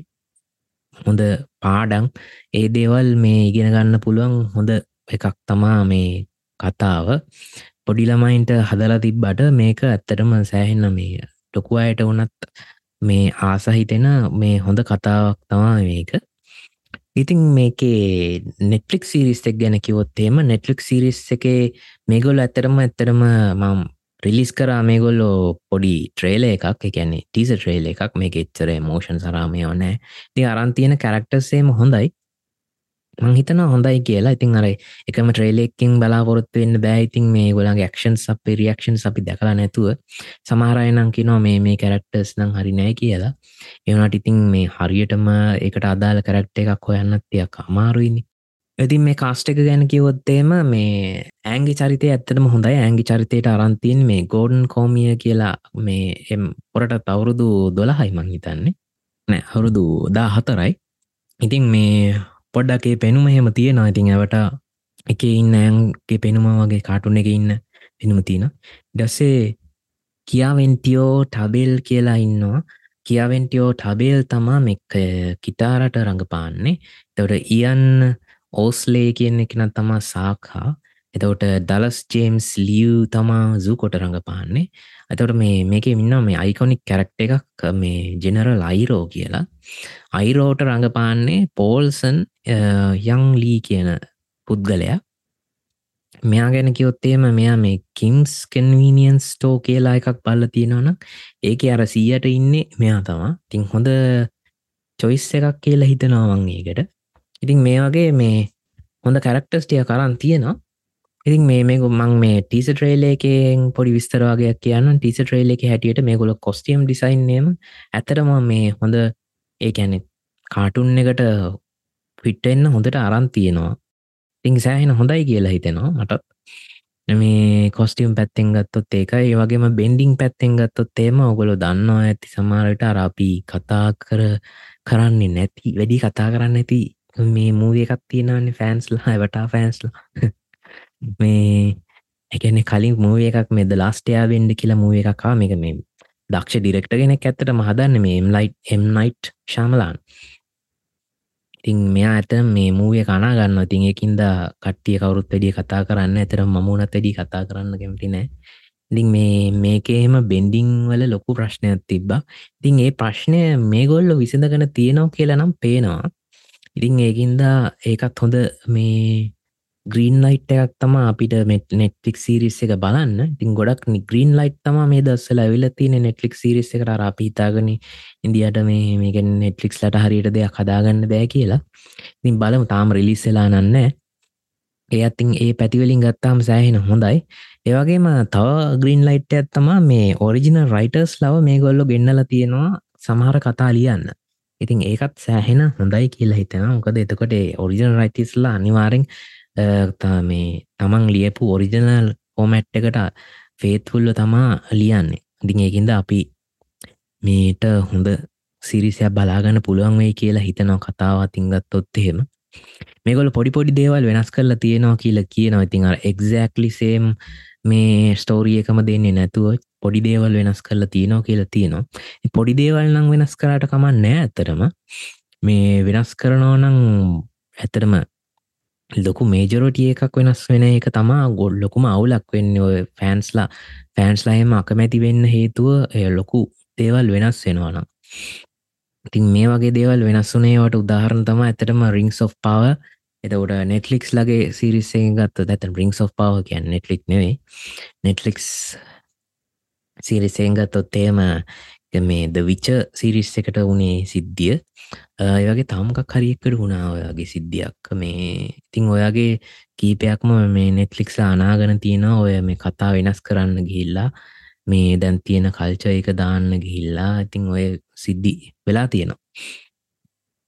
හොඳ පාඩම්. ඒ දේවල් මේ ඉගෙන ගන්න පුළුවන් හොඳ එකක් තමා මේ කතාව. පොඩිළමයින්ට හදලා තිබ්බට මේක ඇත්තටම සෑහෙන්න මේ ටොකු අයට වනත් මේ ආසහිතෙන මේ හොඳ කතාවක් තමා මේක. ඉතින් මේකේ නෙට්ලික් සිරිස්තෙක් ගැන කිවොත්තේම නෙට්ලික් සිරිස් එකේ මේගොල් ඇත්තරම ඇත්තරම මම් රිලිස් කරා මේගොල්ලෝ පොඩි ට්‍රේල එකක්. එකැනෙ ටිස ට්‍රේල එකක්. මේ එච්චර මෝෂන් සරාමය ඕනෑ ති අරන්තියන කැරක්ටර්සේම හොඳයි. මංහිතන හොඳයි කියලා. ඉතින් අර එකම ට්‍රේලෙක්කින් බලාපොරොත්තු වෙන්න බෑයිතින් මේ ගොලන්ගේ ක්ෂන් අපේ රියක්ෂන් අපි දැකලා නැතුව සමහරයනම් කිනෝ මේ මේ කැරක්ටර්ස් නම් හරි නෑ කියලා. එවනට ඉතින් මේ හරියටම එකට අදාළ කරක්ට එකක් හොයන්නත් තියක් අමාරුයිනි ඉතින් මේ කාස්ට එක ගැන කිවොත්තේම මේ ඇංගි චරිතය ඇත්තටම හොඳයි. ඇංගි චරිතයට අරන්තියෙන් මේ ගෝඩන් කෝමිය කියලා මේ එම් පොරට තවුරුදු දොළහයි මං හිතන්නේ. නෑ හුරුදු දා හතරයි ඉතින් මේ පොඩ්ඩක්ේ පෙනුම හෙම තියෙනවා. ඉතින් ඇවට එක ඉන්න ඇන්ගේ පෙනුම වගේ කාටුන එක ඉන්න පෙනුම තියෙන ඩස්සේ කියාවෙන්ටියෝ ටබෙල් කියලා ඉන්නවා. කියාවෙන්ටියෝ ටබේල් තමා මෙක් කිතාරට රඟපාන්නේ. තවට ඉයන් ඕස්ලේ කියන එකන තමා සාකා. එතවට දලස් ජේම්ස් ලියව් තමා සූකොට රඟපාන්නේ. ඇතවට මේ මේක මින්න මේ අයිකොනික් කැරක්ට එකක් මේ ජෙනරල් අයිරෝ කියලා. අයිරෝට රඟපාන්නේ පෝල්සන් යං ලී කියන පුද්ගලයා. මෙයා ගැන කිවොත්තේම මෙයා මේ කිම්ස් කන්වීනියන් ස්ටෝ කියලා එකක් බල්ල තියෙනවනම් ඒක අර සීයට ඉන්නේ මෙයා තමා තින් හොඳ චොයිස් එකක් කියලා හිතනවවන් ඒකට. ඉතින් මේ වගේ මේ හොඳ කැරක්ටස්ටිය කරන්න තියෙනවා. ඉතින් මේ මේක මං මේ ටීස ට්‍රේල එකෙන් පොඩි විස්තරවාගයක් කියන්න ටීස ට්‍රේල එක හැටියට මේ ගොල කොස්ටියම් ඩිසයින්නේම ඇතරම මේ හොඳ ඒ ඇනෙ කාටුන් එකට පිට්ටෙන්න්න හොඳට අරන් තියෙනවා. තිං සෑහෙන හොඳයි කියලා හිතෙනවා මටත් මේ කොස්ටියම් පැත්තෙන් ගත්තොත් ඒකයි. වගේම බෙන්ඩිං පැත්තෙන් ගත්තොත් ඒම ඔගොලො දන්නවා ඇති. සමාරට අරාපි කතා කර කරන්නේ නැති වැඩි කතා කරන්න ඇති මේ මූුව එකක් තියෙනවන්නේ ෆෑන්ස්ලා වටා ෆෑන්ස්ලා මේ එකන කලින් මූුව එකක් මෙද ලාස්ටයා වෙන්ඩ කියලා මූුව එකකා මේක මේ දක්ෂ ඩිරෙක්ට ගෙනෙක් ඇත්තට මහදන්න මේ එම්ලයිට් එම්නයිට් ශාමලාන් ඉතින් මෙයා ඇත මේ මූුවේ කනා ගන්න තින් එකින්ද කට්ටිය කවරුත් වැඩිය කතා කරන්න ඇතර මමුණත් වැඩි කතා කරන්න කැමති නෑ ඉතින් මේ මේකේම බෙන්ඩිං වල ලොකු ප්‍රශ්නයක් තිබ්බා. ඉතින් ඒ ප්‍රශ්නය මේ ගොල්ල විසඳගන තියෙනව කියලනම් පේනවා. ඉතින් ඒකින්දා ඒකත් හොඳ මේ ග්‍රීන් ලයිට් එකක් තම අපිට මෙට නෙට්ලික් සිරිස් එක බලන්න. ඉතින් ගොඩක් ග්‍රීන් ලයිට් තම මේ දස්සල ඇවිල තින නෙට්ලික් සිරිස් එකට අපිතාගන ඉන්දියට මේ මේක නෙට්ලික්ස් ලට හරියට දෙයක් හදාගන්න බෑ කියලා. ඉතින් බලමු තාම රිලිස්සලා නන්න ඒ අතින් ඒ පැතිවලින් ගත්තාම සෑහෙන හොඳයි. ඒවගේම තව ග්‍රීන් ලයිට් ඇත්තමා මේ ඔරිජිනල් රයිටර්ස් ලව මේ ගොල්ලො ගෙන්නල තියෙනවා සමහර කතා ලියන්න. ඉතින් ඒකත් සෑහෙන හොඳයි කියලා හිතෙන මොකද එතකොට ඔරිජිනල් රයිටිස්ලා අනිවාරෙන් මේ තමන් ලියපු ඔරිජනල් ෆෝමැට් එකට ෆේත්ෆුල්ල තමා ලියන්නේ. ඉදිං ඒකින්ද අපි මේට හොඳ සිරිසයක් බලාගන්න පුළුවන් වෙයි කියලා හිතනව කතාවත් ඉංගත්තොත් එහෙම. මේගොල පොඩි පොඩි දේවල් වෙනස් කරලා තියෙනවා කියලා කියනවා. ඉතින් අර එක්зෑක්ලිසේම් මේ ස්ටෝරිය එකම දෙන්නේ නැතුව පොඩි දේවල් වෙනස් කරලා තියෙනවා කියලා තියෙනවා. පොඩි දේවල් නම් වෙනස් කරට කමන්න නෑ ඇතරම මේ වෙනස් කරනෝ නම් ඇතරම ලොකු මේජරෝටිය එකක් වෙනස් වෙන එක තමා ගොඩ් ලොකුම අවුලක් වෙන්න ඔය ෆෑන්ස්ලා ෆෑන්ස්ලාහෙම අකමැති වෙන්න හේතුව ලොකු දේවල් වෙනස් වෙනවානම් ඉතින් මේ වගේ දේවල් වෙනස් වනේවට උදාහරණ තම ඇතටම රිංස් of පව එතකොට නෙටලික්ස් ලගේ සිරිස්සේ ගත්ත ඇත රිංස් of පව කියන් නෙටලික් නෙවේ නෙටලික්ස් සිරිසෙන්ගත්තොත් එයම මේ ද විච සිරිස් එකට වනේ සිද්ධිය. ඒවගේ තාමකක් හරිෙක්කට වුණා ඔයාගේ සිද්ධියක්. මේ ඉතිං ඔයාගේ කීපයක්ම මේ නෙට්ලික්ස් අනාගන තියෙන ඔය මේ කතා වෙනස් කරන්න ගිහිල්ලා මේ දැන් තියෙන කල්ච එක දාන්න ගිහිල්ලා ඉතිං ඔය සිද්ධි වෙලා තියෙනවා.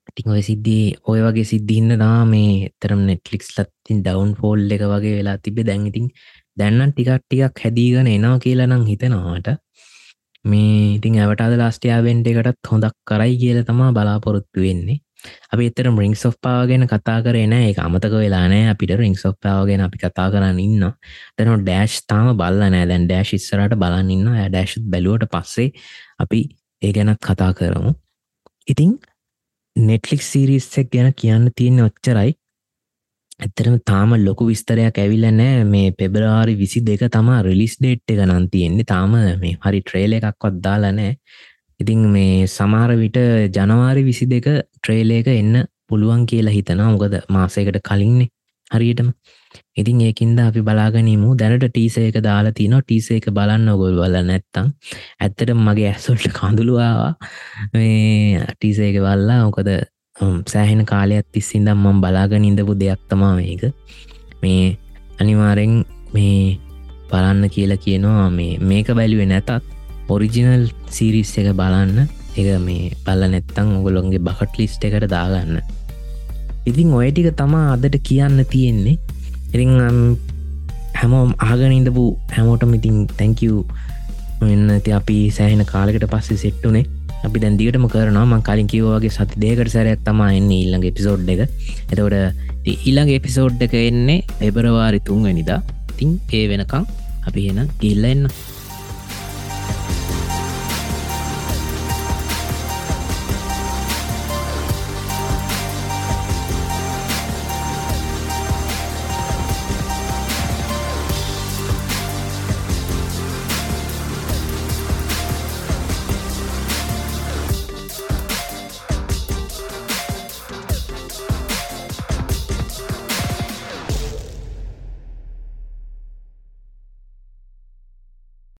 ඉතිං ඔය සිද්ධී ඔය වගේ සිද්ධින්න දා මේ තරම් නෙට්ලික්ස් ලත්තින් ඩවන් ෆෝල් එක වගේ වෙලා තිබේ දැන්ඉතින් දැන්නන් ටිකක් ටිකක් හැදීගන එනවා කියලා නම් හිතනවාට මේ ඉතින් ඇවටද ලාස්ටයාවෙන්ට එකටත් හොඳක් කරයි කියල තමා බලාපොරොත්තු වෙන්නේ. අපි එතර රිං සෝ් පාගෙන කතා කරන එක අමතක වෙලානෑ අපිට රිං සෝ් පාවගෙන අපි කතා කරන්න ඉන්න තැන ඩෑශ් තාම බල්ල නෑ. දැන් ඩෑශ් ඉස්සරට බලන්න ඉන්න ඩෑශ් බැලුවට පස්සේ අපි ඒ ගැනත් කතා කරමු. ඉතිං නෙට්ලික් සිරිස්සක් ගැන කියන්න තියෙන ඔච්චරයි. ඇත්තරම තාම ලොකු විස්තරයක් ඇවිල්ල නෑ මේ පෙබරවාරි විසි දෙක තමා රිලිස් ඩේට් එක නම් තියෙන්නේ. තාම මේ හරි ට්‍රේල එකක්වත් දාලනෑ ඉතිං මේ සමාර විට ජනවාරි විසි දෙක ට්‍රේල එක එන්න පුළුවන් කියලා හිතනා මොකද මාසයකට කලින්නේ හරියටම. ඉතින් ඒකින්ද අපි බලාගනීමු. දැනට ටීස එක දාලා තින ටීස එක බලන්න ගොල් වල නැත්තම්. ඇත්තට මගේ ඇස්සොල්ට කඳුළුවාවා මේ ටීස එක වල්ලා මොකද සෑහෙන කාලයක් තිස්සින්දම් මම් බලාගෙන ඉඳපු දෙයක් තමා මේක. මේ අනිවාරෙන් මේ බලන්න කියලා කියනවා මේ මේක බැලිුව නැතත් ඔරිජිනල් සිරිස් එක බලන්න. එක මේ පල්ල නැත්තං ඔගොලොන්ගේ බකට් ලිස්ට එකට දාගන්න. ඉතින් ඔය ටික තමා අදට කියන්න තියෙන්නේ. ඉරිං හැමෝම් ආගන ඉඳපු හැමෝටම ඉතින් තැංකව් වෙන්න ති අපි සෑහෙන කාලෙකට පස්සේ සෙට්ටුනේ අපි දැන්දිගටම කරනවා. මං කලින් කිවෝගේ සති දේකට සැරයක් තමා එන්න ඉල්ළඟ එපිසෝඩ් එක. එතවට ඊළඟ එපිසෝඩ් එක එන්නේ එබරවාරි තුන්වැනිදා. තින් ඒ වෙනකං අපි එන ගිල්ල එන්න.